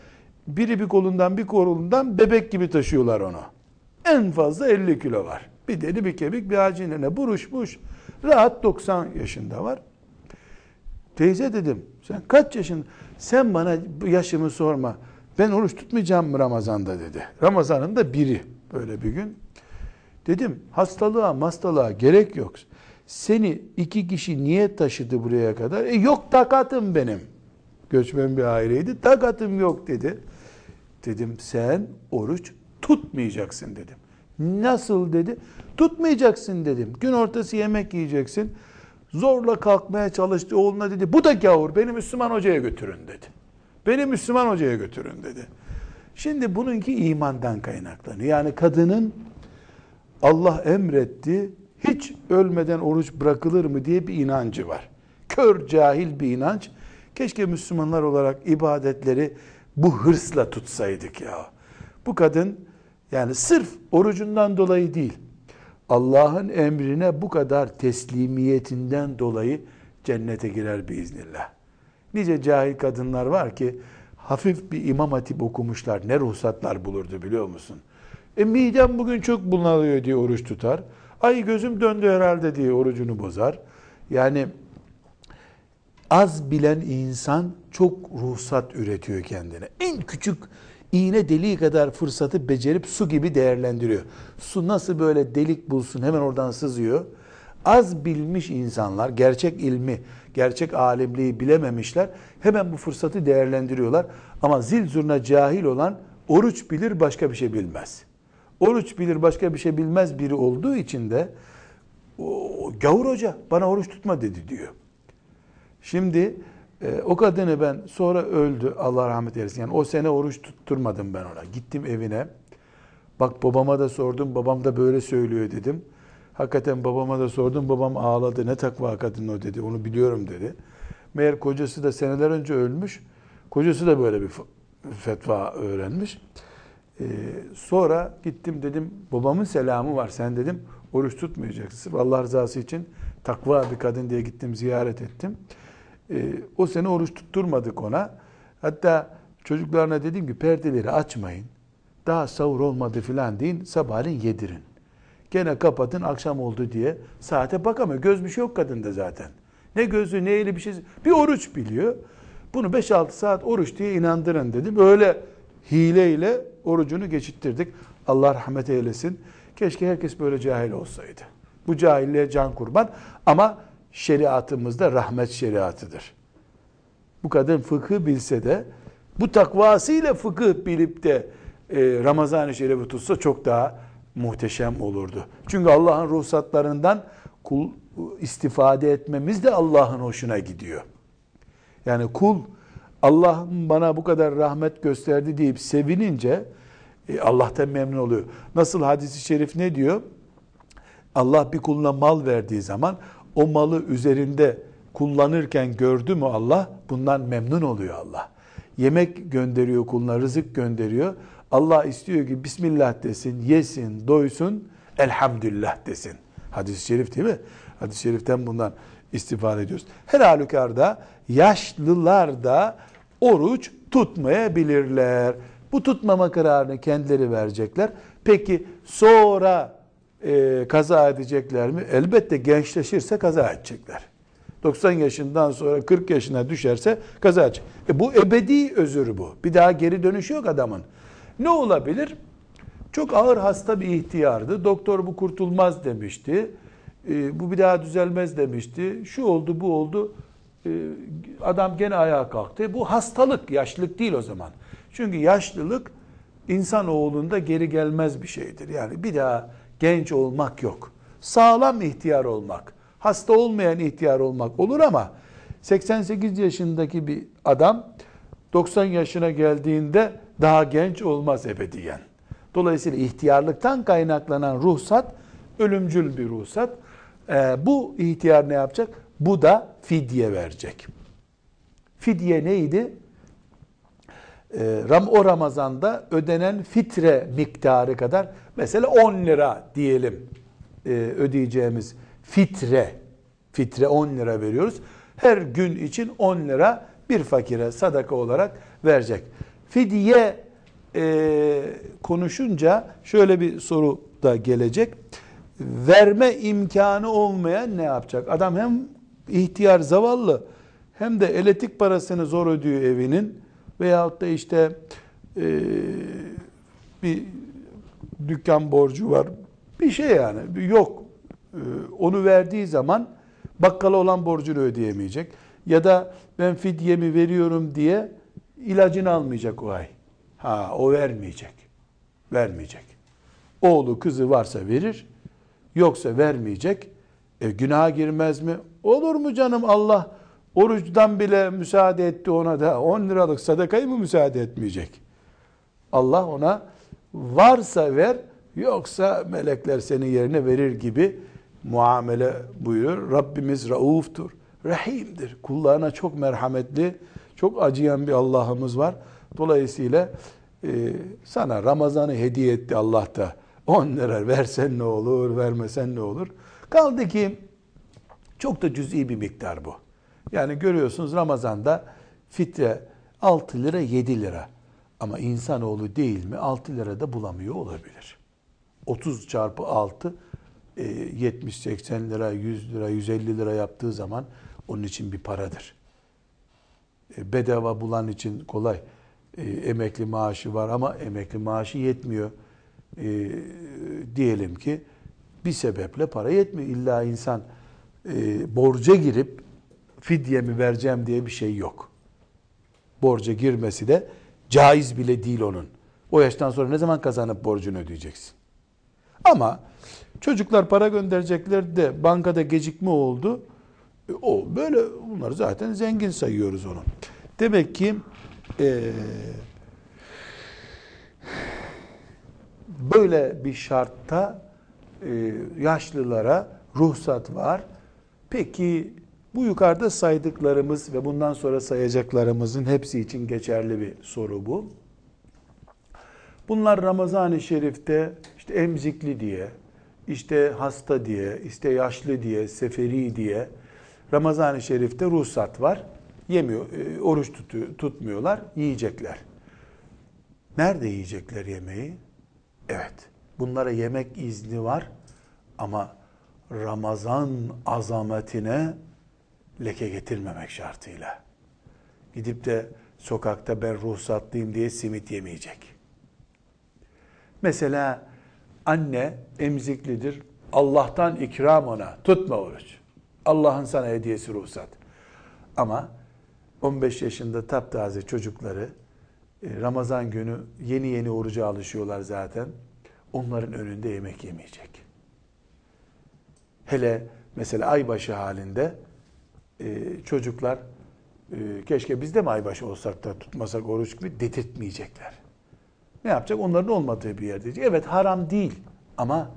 biri bir kolundan bir kolundan bebek gibi taşıyorlar onu. En fazla 50 kilo var. Bir deli bir kemik bir acinene buruşmuş. Rahat 90 yaşında var. Teyze dedim sen kaç yaşın? Sen bana yaşımı sorma. Ben oruç tutmayacağım Ramazan'da dedi. Ramazan'ın da biri böyle bir gün. Dedim hastalığa hastalığa gerek yok. Seni iki kişi niye taşıdı buraya kadar? E yok takatım benim. Göçmen bir aileydi. Takatım yok dedi. Dedim sen oruç tutmayacaksın dedim. Nasıl dedi? Tutmayacaksın dedim. Gün ortası yemek yiyeceksin. Zorla kalkmaya çalıştı oğluna dedi. Bu da gavur beni Müslüman hocaya götürün dedi. Beni Müslüman hocaya götürün dedi. Şimdi bununki imandan kaynaklanıyor. Yani kadının Allah emretti, hiç ölmeden oruç bırakılır mı diye bir inancı var. Kör cahil bir inanç. Keşke Müslümanlar olarak ibadetleri bu hırsla tutsaydık ya. Bu kadın yani sırf orucundan dolayı değil, Allah'ın emrine bu kadar teslimiyetinden dolayı cennete girer biiznillah. Nice cahil kadınlar var ki hafif bir imam hatip okumuşlar. Ne ruhsatlar bulurdu biliyor musun? E midem bugün çok bunalıyor diye oruç tutar. Ay gözüm döndü herhalde diye orucunu bozar. Yani az bilen insan çok ruhsat üretiyor kendine. En küçük iğne deliği kadar fırsatı becerip su gibi değerlendiriyor. Su nasıl böyle delik bulsun hemen oradan sızıyor. Az bilmiş insanlar gerçek ilmi, gerçek alimliği bilememişler. Hemen bu fırsatı değerlendiriyorlar. Ama zil zurna cahil olan oruç bilir başka bir şey bilmez. Oruç bilir başka bir şey bilmez biri olduğu için de o, gavur hoca bana oruç tutma dedi diyor. Şimdi e, o kadını ben sonra öldü Allah rahmet eylesin. Yani o sene oruç tutturmadım ben ona. Gittim evine. Bak babama da sordum. Babam da böyle söylüyor dedim. Hakikaten babama da sordum. Babam ağladı. Ne takva kadın o dedi. Onu biliyorum dedi. Meğer kocası da seneler önce ölmüş. Kocası da böyle bir fetva öğrenmiş. Ee, sonra gittim dedim babamın selamı var sen dedim oruç tutmayacaksın. Allah rızası için takva bir kadın diye gittim ziyaret ettim. Ee, o sene oruç tutturmadık ona. Hatta çocuklarına dedim ki perdeleri açmayın. Daha sahur olmadı filan deyin sabahleyin yedirin. Gene kapatın akşam oldu diye saate bakamıyor. Göz bir şey yok kadında zaten. Ne gözü ne eli bir şey. Bir oruç biliyor. Bunu 5-6 saat oruç diye inandırın dedim. Öyle hileyle orucunu geçittirdik. Allah rahmet eylesin. Keşke herkes böyle cahil olsaydı. Bu cahilliğe can kurban ama şeriatımızda rahmet şeriatıdır. Bu kadın fıkıh bilse de bu takvasıyla fıkıh bilip de e, Ramazan-ı Şerif'i tutsa çok daha muhteşem olurdu. Çünkü Allah'ın ruhsatlarından kul istifade etmemiz de Allah'ın hoşuna gidiyor. Yani kul Allah bana bu kadar rahmet gösterdi deyip sevinince e, Allah'tan memnun oluyor. Nasıl hadisi şerif ne diyor? Allah bir kuluna mal verdiği zaman o malı üzerinde kullanırken gördü mü Allah? Bundan memnun oluyor Allah. Yemek gönderiyor kuluna, rızık gönderiyor. Allah istiyor ki Bismillah desin, yesin, doysun, elhamdülillah desin. Hadis-i şerif değil mi? Hadis-i şeriften bundan istifade ediyoruz. Her halükarda yaşlılar da oruç tutmayabilirler. Bu tutmama kararını kendileri verecekler. Peki sonra e, kaza edecekler mi? Elbette gençleşirse kaza edecekler. 90 yaşından sonra 40 yaşına düşerse kaza edecek. E bu ebedi özür bu. Bir daha geri dönüşü yok adamın. Ne olabilir? Çok ağır hasta bir ihtiyardı. Doktor bu kurtulmaz demişti. E, bu bir daha düzelmez demişti. Şu oldu bu oldu. E, adam gene ayağa kalktı. Bu hastalık, yaşlılık değil o zaman. Çünkü yaşlılık insan oğlunda geri gelmez bir şeydir. Yani bir daha genç olmak yok. Sağlam ihtiyar olmak, hasta olmayan ihtiyar olmak olur ama 88 yaşındaki bir adam 90 yaşına geldiğinde daha genç olmaz ebediyen. Dolayısıyla ihtiyarlıktan kaynaklanan ruhsat ölümcül bir ruhsat. Ee, bu ihtiyar ne yapacak? Bu da fidye verecek. Fidye neydi? Ee, o Ramazan'da ödenen fitre miktarı kadar mesela 10 lira diyelim e, ödeyeceğimiz fitre fitre 10 lira veriyoruz. Her gün için 10 lira bir fakire sadaka olarak verecek. Fidye e, konuşunca şöyle bir soru da gelecek. Verme imkanı olmayan ne yapacak? Adam hem ihtiyar zavallı hem de elektrik parasını zor ödüyor evinin veyahut da işte e, bir dükkan borcu var. Bir şey yani yok. E, onu verdiği zaman bakkala olan borcunu ödeyemeyecek. Ya da ben fidyemi veriyorum diye ilacını almayacak o ay. Ha o vermeyecek. Vermeyecek. Oğlu kızı varsa verir. Yoksa vermeyecek. E, günaha girmez mi? Olur mu canım Allah oruçtan bile müsaade etti ona da 10 liralık sadakayı mı müsaade etmeyecek? Allah ona varsa ver yoksa melekler senin yerine verir gibi muamele buyurur. Rabbimiz rauftur, rahimdir. Kullarına çok merhametli, çok acıyan bir Allah'ımız var. Dolayısıyla e, sana Ramazan'ı hediye etti Allah da. 10 lira versen ne olur, vermesen ne olur. Kaldı ki çok da cüz'i bir miktar bu. Yani görüyorsunuz Ramazan'da fitre 6 lira 7 lira. Ama insanoğlu değil mi 6 lira da bulamıyor olabilir. 30 çarpı 6 70-80 e, lira, 100 lira, 150 lira yaptığı zaman onun için bir paradır. E, bedava bulan için kolay. E, emekli maaşı var ama emekli maaşı yetmiyor. Diyelim ki bir sebeple para yetmiyor. İlla insan borca girip fidyemi vereceğim diye bir şey yok. Borca girmesi de caiz bile değil onun. O yaştan sonra ne zaman kazanıp borcunu ödeyeceksin? Ama Çocuklar para gönderecekler de bankada gecikme oldu. E, o böyle bunları zaten zengin sayıyoruz onu. Demek ki e, böyle bir şartta e, yaşlılara ruhsat var. Peki bu yukarıda saydıklarımız ve bundan sonra sayacaklarımızın hepsi için geçerli bir soru bu. Bunlar Ramazan-ı Şerif'te işte emzikli diye, işte hasta diye, işte yaşlı diye, seferi diye Ramazan-ı Şerif'te ruhsat var. Yemiyor, e, oruç tutuyor, tutmuyorlar, yiyecekler. Nerede yiyecekler yemeği? Evet, bunlara yemek izni var ama Ramazan azametine leke getirmemek şartıyla. Gidip de sokakta ben ruhsatlıyım diye simit yemeyecek. Mesela anne emziklidir. Allah'tan ikram ona. Tutma oruç. Allah'ın sana hediyesi ruhsat. Ama 15 yaşında taptaze çocukları e, Ramazan günü yeni yeni oruca alışıyorlar zaten. Onların önünde yemek yemeyecek. Hele mesela aybaşı halinde e, çocuklar e, keşke biz de mi aybaşı olsak da tutmasak oruç gibi dedirtmeyecekler. Ne yapacak? Onların olmadığı bir yer. Evet haram değil ama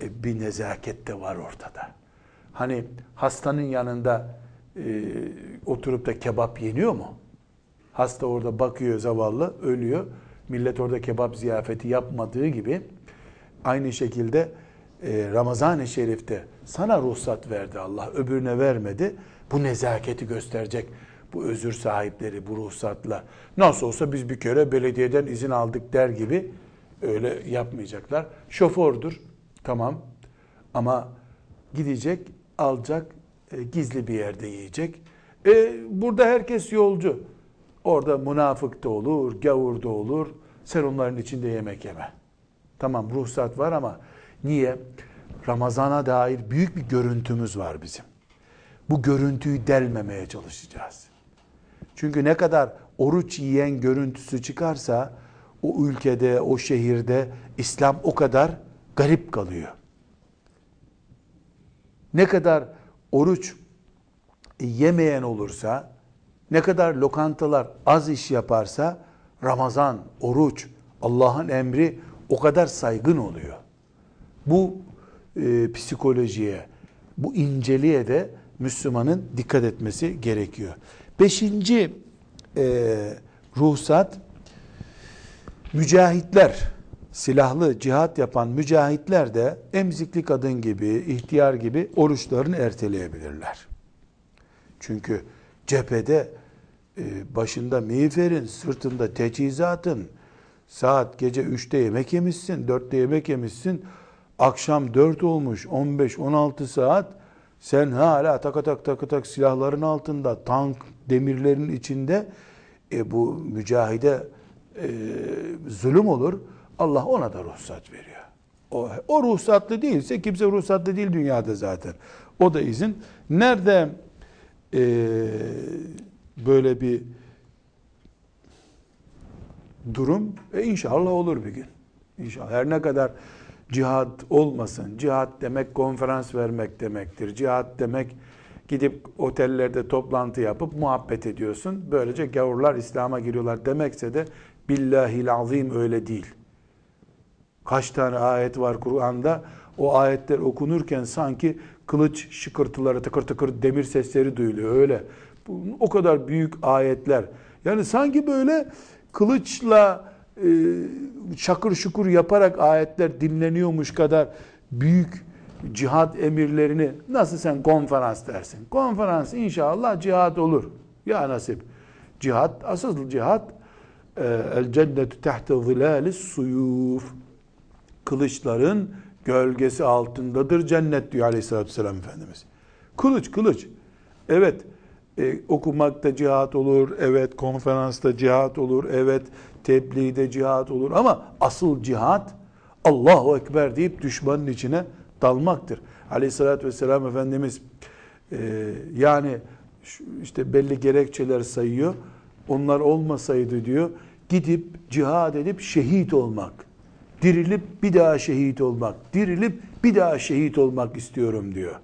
bir nezaket de var ortada. Hani hastanın yanında e, oturup da kebap yeniyor mu? Hasta orada bakıyor zavallı, ölüyor. Millet orada kebap ziyafeti yapmadığı gibi aynı şekilde e, Ramazan-ı Şerif'te sana ruhsat verdi Allah, öbürüne vermedi. Bu nezaketi gösterecek bu özür sahipleri bu ruhsatla. Nasıl olsa biz bir kere belediyeden izin aldık der gibi öyle yapmayacaklar. Şofördür tamam ama gidecek alacak e, gizli bir yerde yiyecek. E, burada herkes yolcu. Orada münafık da olur, gavur da olur. Sen onların içinde yemek yeme. Tamam ruhsat var ama niye? Ramazana dair büyük bir görüntümüz var bizim. Bu görüntüyü delmemeye çalışacağız. Çünkü ne kadar oruç yiyen görüntüsü çıkarsa o ülkede, o şehirde İslam o kadar garip kalıyor. Ne kadar oruç yemeyen olursa, ne kadar lokantalar az iş yaparsa Ramazan, oruç, Allah'ın emri o kadar saygın oluyor. Bu e, psikolojiye, bu inceliğe de Müslümanın dikkat etmesi gerekiyor. Beşinci e, ruhsat, mücahitler, silahlı cihat yapan mücahitler de emzikli kadın gibi, ihtiyar gibi oruçlarını erteleyebilirler. Çünkü cephede e, başında miğferin, sırtında teçhizatın, saat gece 3'te yemek yemişsin, 4'te yemek yemişsin, akşam 4 olmuş, 15-16 saat, sen hala tak tak tak silahların altında, tank demirlerin içinde, e, bu mücahide e, zulüm olur. Allah ona da ruhsat veriyor. O, o ruhsatlı değilse kimse ruhsatlı değil dünyada zaten. O da izin. Nerede e, böyle bir durum? E inşallah olur bir gün. İnşallah. Her ne kadar cihat olmasın. Cihat demek konferans vermek demektir. Cihat demek gidip otellerde toplantı yapıp muhabbet ediyorsun. Böylece gavurlar İslam'a giriyorlar demekse de billahil azim öyle değil. Kaç tane ayet var Kur'an'da? O ayetler okunurken sanki kılıç şıkırtıları, tıkır tıkır demir sesleri duyuluyor. Öyle. O kadar büyük ayetler. Yani sanki böyle kılıçla e, şakır şukur yaparak ayetler dinleniyormuş kadar büyük cihad emirlerini nasıl sen konferans dersin? Konferans inşallah cihad olur. Ya nasip. Cihad, asıl cihad e, el cennetu tahte zilalis suyuf kılıçların gölgesi altındadır cennet diyor aleyhissalatü vesselam Efendimiz. Kılıç kılıç. Evet e, okumakta cihat olur, evet konferansta cihat olur, evet tebliğde cihat olur ama asıl cihat Allahu Ekber deyip düşmanın içine dalmaktır. Aleyhissalatü vesselam Efendimiz e, yani işte belli gerekçeler sayıyor. Onlar olmasaydı diyor gidip cihad edip şehit olmak dirilip bir daha şehit olmak, dirilip bir daha şehit olmak istiyorum diyor.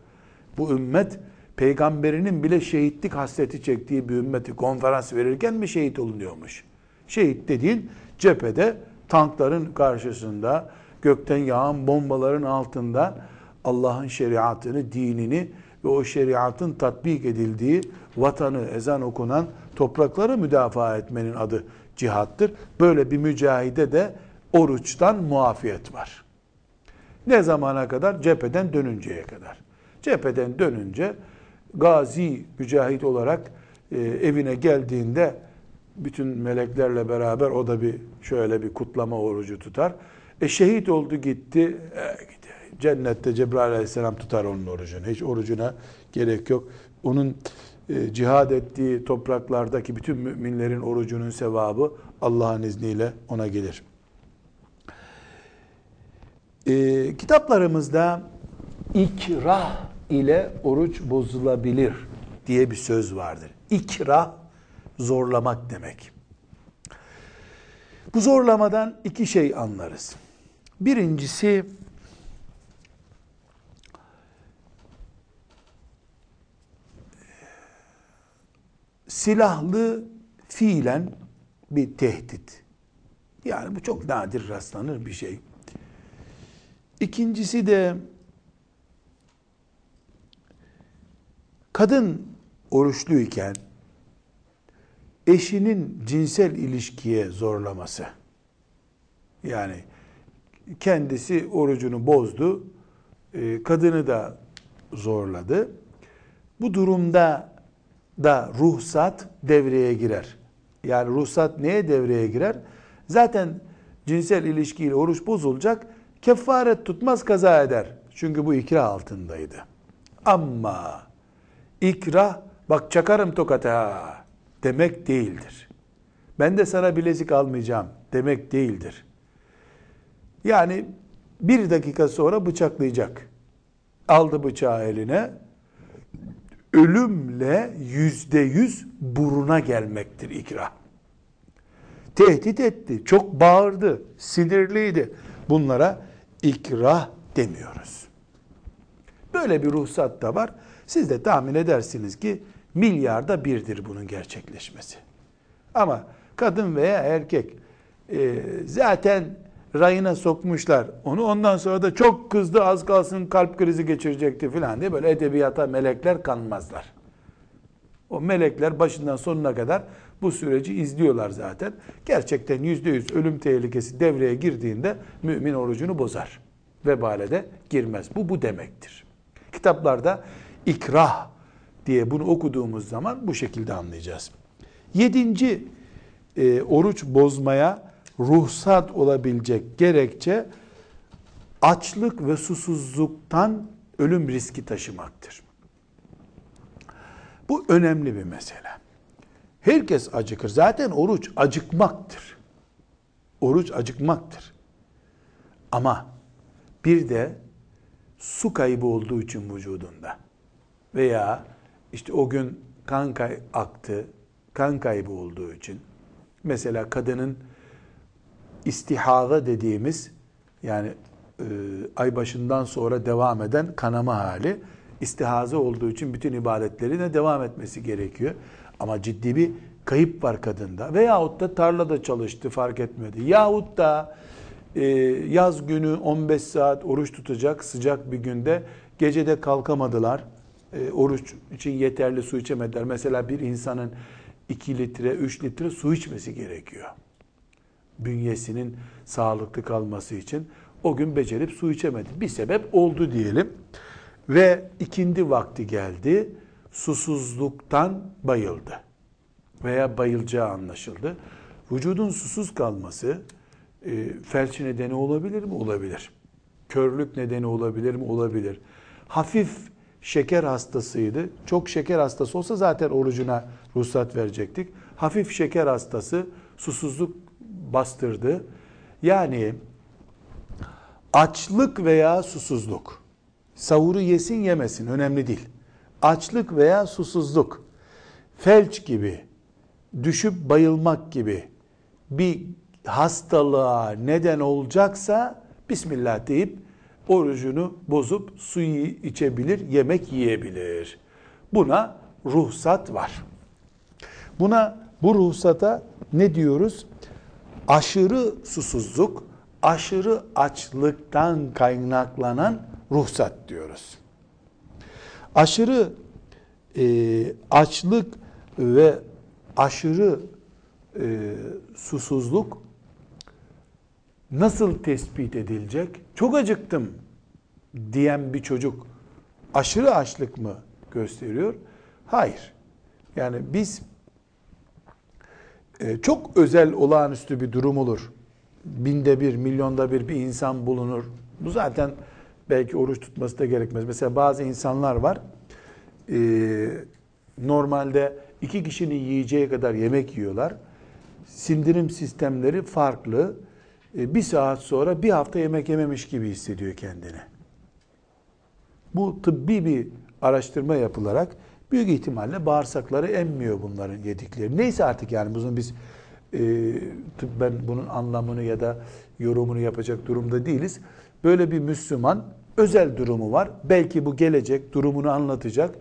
Bu ümmet peygamberinin bile şehitlik hasreti çektiği bir ümmeti konferans verirken mi şehit olunuyormuş? Şehit dediğin cephede tankların karşısında gökten yağan bombaların altında Allah'ın şeriatını, dinini ve o şeriatın tatbik edildiği vatanı, ezan okunan toprakları müdafaa etmenin adı cihattır. Böyle bir mücahide de oruçtan muafiyet var. Ne zamana kadar? Cepheden dönünceye kadar. Cepheden dönünce gazi mücahit olarak e, evine geldiğinde bütün meleklerle beraber o da bir şöyle bir kutlama orucu tutar. E şehit oldu gitti. E, cennette Cebrail aleyhisselam tutar onun orucunu. Hiç orucuna gerek yok. Onun e, cihad ettiği topraklardaki bütün müminlerin orucunun sevabı Allah'ın izniyle ona gelir. E, kitaplarımızda ikrah ile oruç bozulabilir diye bir söz vardır. İkrah zorlamak demek. Bu zorlamadan iki şey anlarız. Birincisi silahlı fiilen bir tehdit. Yani bu çok nadir rastlanır bir şey. İkincisi de kadın oruçluyken eşinin cinsel ilişkiye zorlaması. Yani kendisi orucunu bozdu, e, kadını da zorladı. Bu durumda da ruhsat devreye girer. Yani ruhsat neye devreye girer? Zaten cinsel ilişkiyle oruç bozulacak kefaret tutmaz kaza eder. Çünkü bu ikrah altındaydı. Ama ikrah bak çakarım tokata demek değildir. Ben de sana bilezik almayacağım demek değildir. Yani bir dakika sonra bıçaklayacak. Aldı bıçağı eline. Ölümle yüzde yüz buruna gelmektir ikrah. Tehdit etti, çok bağırdı, sinirliydi. Bunlara ikrah demiyoruz. Böyle bir ruhsat da var. Siz de tahmin edersiniz ki milyarda birdir bunun gerçekleşmesi. Ama kadın veya erkek e, zaten rayına sokmuşlar. Onu ondan sonra da çok kızdı az kalsın kalp krizi geçirecekti filan diye böyle edebiyata melekler kanmazlar. O melekler başından sonuna kadar bu süreci izliyorlar zaten. Gerçekten yüzde yüz ölüm tehlikesi devreye girdiğinde mümin orucunu bozar. Vebale de girmez. Bu bu demektir. Kitaplarda ikrah diye bunu okuduğumuz zaman bu şekilde anlayacağız. Yedinci e, oruç bozmaya ruhsat olabilecek gerekçe açlık ve susuzluktan ölüm riski taşımaktır. Bu önemli bir mesele. Herkes acıkır. Zaten oruç acıkmaktır. Oruç acıkmaktır. Ama bir de su kaybı olduğu için vücudunda veya işte o gün kan kay aktı, kan kaybı olduğu için mesela kadının istihaza dediğimiz yani e, ay başından sonra devam eden kanama hali istihaza olduğu için bütün ibadetlerine devam etmesi gerekiyor. Ama ciddi bir kayıp var kadında. Veyahut da tarlada çalıştı fark etmedi. Yahut da e, yaz günü 15 saat oruç tutacak sıcak bir günde gecede kalkamadılar. E, oruç için yeterli su içemediler. Mesela bir insanın 2 litre 3 litre su içmesi gerekiyor. Bünyesinin sağlıklı kalması için o gün becerip su içemedi. Bir sebep oldu diyelim. Ve ikindi vakti geldi. Susuzluktan bayıldı. Veya bayılacağı anlaşıldı. Vücudun susuz kalması e, felç nedeni olabilir mi? Olabilir. Körlük nedeni olabilir mi? Olabilir. Hafif şeker hastasıydı. Çok şeker hastası olsa zaten orucuna ruhsat verecektik. Hafif şeker hastası susuzluk bastırdı. Yani açlık veya susuzluk Savuru yesin yemesin önemli değil. Açlık veya susuzluk, felç gibi, düşüp bayılmak gibi bir hastalığa neden olacaksa Bismillah deyip orucunu bozup suyu içebilir, yemek yiyebilir. Buna ruhsat var. Buna bu ruhsata ne diyoruz? Aşırı susuzluk, aşırı açlıktan kaynaklanan ruhsat diyoruz. Aşırı e, açlık ve aşırı e, susuzluk nasıl tespit edilecek? Çok acıktım diyen bir çocuk aşırı açlık mı gösteriyor? Hayır. Yani biz e, çok özel olağanüstü bir durum olur. Binde bir, milyonda bir bir insan bulunur. Bu zaten belki oruç tutması da gerekmez. Mesela bazı insanlar var, e, normalde iki kişinin yiyeceği kadar yemek yiyorlar. Sindirim sistemleri farklı. E, bir saat sonra bir hafta yemek yememiş gibi hissediyor kendini. Bu tıbbi bir araştırma yapılarak büyük ihtimalle bağırsakları emmiyor bunların yedikleri. Neyse artık yani bunun biz e, tıbben bunun anlamını ya da yorumunu yapacak durumda değiliz. Böyle bir Müslüman özel durumu var. Belki bu gelecek durumunu anlatacak.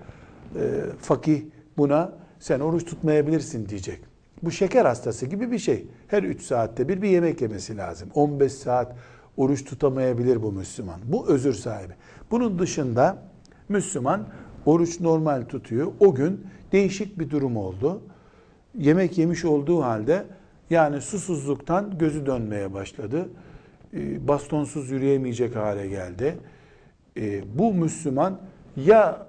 E, fakih buna sen oruç tutmayabilirsin diyecek. Bu şeker hastası gibi bir şey. Her 3 saatte bir bir yemek yemesi lazım. 15 saat oruç tutamayabilir bu Müslüman. Bu özür sahibi. Bunun dışında Müslüman oruç normal tutuyor. O gün değişik bir durum oldu. Yemek yemiş olduğu halde yani susuzluktan gözü dönmeye başladı. E, bastonsuz yürüyemeyecek hale geldi. E, bu Müslüman ya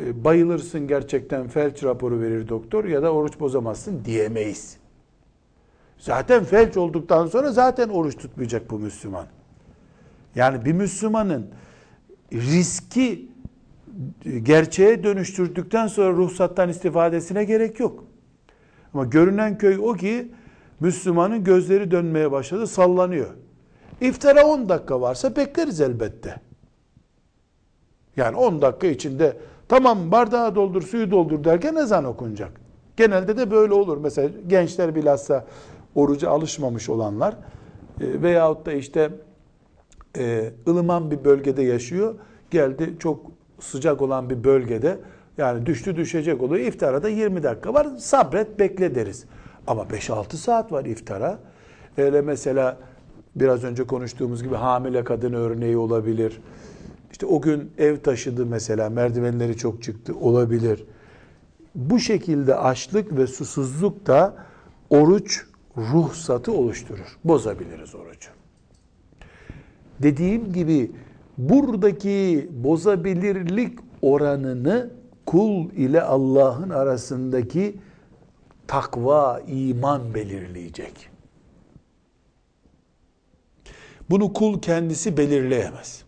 e, bayılırsın gerçekten felç raporu verir doktor ya da oruç bozamazsın diyemeyiz. Zaten felç olduktan sonra zaten oruç tutmayacak bu Müslüman. Yani bir Müslümanın riski gerçeğe dönüştürdükten sonra ruhsattan istifadesine gerek yok. Ama görünen köy o ki Müslümanın gözleri dönmeye başladı, sallanıyor. İftara 10 dakika varsa bekleriz elbette. Yani 10 dakika içinde tamam bardağı doldur, suyu doldur derken ezan okunacak. Genelde de böyle olur. Mesela gençler bilhassa oruca alışmamış olanlar e, veyahut da işte e, ılıman bir bölgede yaşıyor. Geldi çok sıcak olan bir bölgede Yani düştü düşecek oluyor. İftara da 20 dakika var. Sabret bekle deriz. Ama 5-6 saat var iftara. Öyle mesela biraz önce konuştuğumuz gibi hamile kadın örneği olabilir. İşte o gün ev taşıdı mesela merdivenleri çok çıktı olabilir. Bu şekilde açlık ve susuzluk da oruç ruhsatı oluşturur. Bozabiliriz orucu. Dediğim gibi buradaki bozabilirlik oranını kul ile Allah'ın arasındaki takva, iman belirleyecek. Bunu kul kendisi belirleyemez.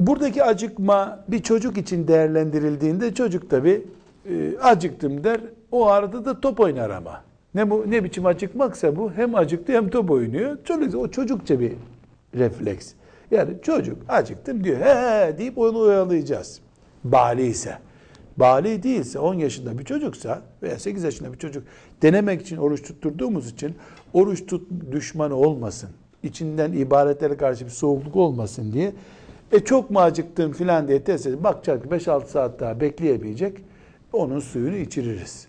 Buradaki acıkma bir çocuk için değerlendirildiğinde çocuk tabi e, acıktım der. O arada da top oynar ama. Ne bu ne biçim acıkmaksa bu hem acıktı hem top oynuyor. Çocuk o çocukça bir refleks. Yani çocuk acıktım diyor. He he deyip onu oyalayacağız. Bali ise. Bali değilse 10 yaşında bir çocuksa veya 8 yaşında bir çocuk denemek için oruç tutturduğumuz için oruç tut düşmanı olmasın. İçinden ibaretlere karşı bir soğukluk olmasın diye e çok mu acıktın filan diye test edip bakacak 5-6 saat daha bekleyemeyecek. Onun suyunu içiririz.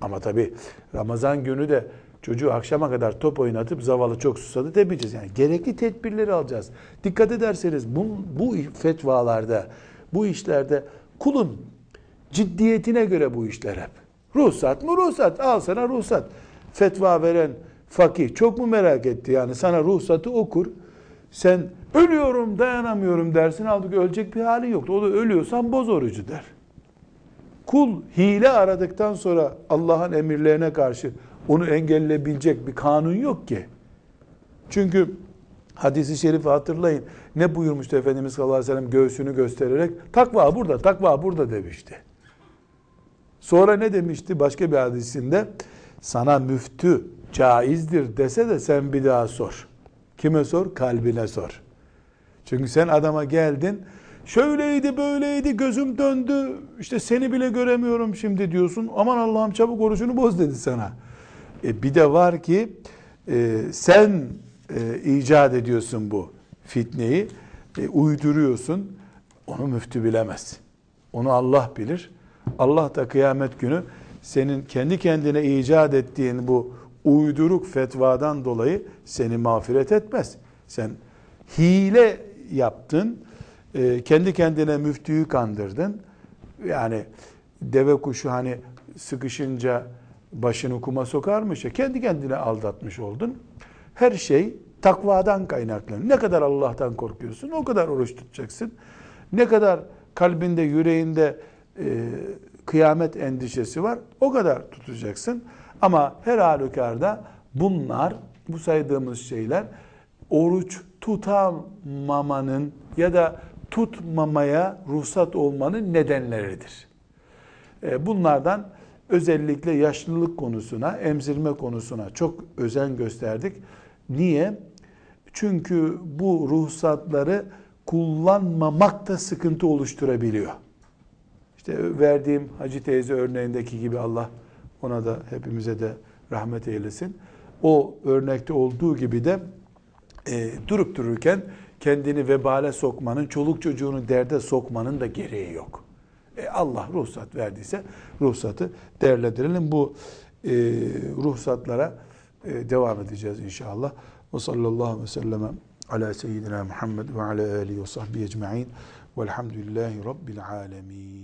Ama tabi Ramazan günü de çocuğu akşama kadar top oynatıp zavallı çok susadı demeyeceğiz. Yani gerekli tedbirleri alacağız. Dikkat ederseniz bu, bu fetvalarda, bu işlerde kulun ciddiyetine göre bu işler hep. Ruhsat mı ruhsat? Al sana ruhsat. Fetva veren fakih çok mu merak etti? Yani sana ruhsatı okur. Sen ölüyorum dayanamıyorum dersin aldık ölecek bir hali yok. O da ölüyorsan boz orucu der. Kul hile aradıktan sonra Allah'ın emirlerine karşı onu engelleyebilecek bir kanun yok ki. Çünkü hadisi şerifi hatırlayın. Ne buyurmuştu Efendimiz sallallahu aleyhi ve sellem göğsünü göstererek takva burada, takva burada demişti. Sonra ne demişti başka bir hadisinde? Sana müftü caizdir dese de sen bir daha sor. Kime sor? Kalbine sor. Çünkü sen adama geldin, şöyleydi böyleydi gözüm döndü, işte seni bile göremiyorum şimdi diyorsun. Aman Allah'ım çabuk orucunu boz dedi sana. E bir de var ki e, sen e, icat ediyorsun bu fitneyi, e, uyduruyorsun. Onu müftü bilemez. Onu Allah bilir. Allah da kıyamet günü senin kendi kendine icat ettiğin bu uyduruk fetvadan dolayı seni mağfiret etmez. Sen hile yaptın, e, kendi kendine müftüyü kandırdın. Yani deve kuşu hani sıkışınca başını kuma sokarmış ya kendi kendine aldatmış oldun. Her şey takvadan kaynaklanıyor. Ne kadar Allah'tan korkuyorsun o kadar oruç tutacaksın. Ne kadar kalbinde, yüreğinde e, kıyamet endişesi var o kadar tutacaksın. Ama her halükarda bunlar, bu saydığımız şeyler oruç tutamamanın ya da tutmamaya ruhsat olmanın nedenleridir. E, bunlardan özellikle yaşlılık konusuna, emzirme konusuna çok özen gösterdik. Niye? Çünkü bu ruhsatları kullanmamak da sıkıntı oluşturabiliyor. İşte verdiğim Hacı teyze örneğindeki gibi Allah ona da hepimize de rahmet eylesin. O örnekte olduğu gibi de e, durup dururken kendini vebale sokmanın, çoluk çocuğunu derde sokmanın da gereği yok. E, Allah ruhsat verdiyse ruhsatı değerlendirelim. Bu e, ruhsatlara e, devam edeceğiz inşallah. Ve sallallahu aleyhi ve sellem ala seyyidina Muhammed ve ala alihi ve sahbihi ecma'in velhamdülillahi rabbil alemin.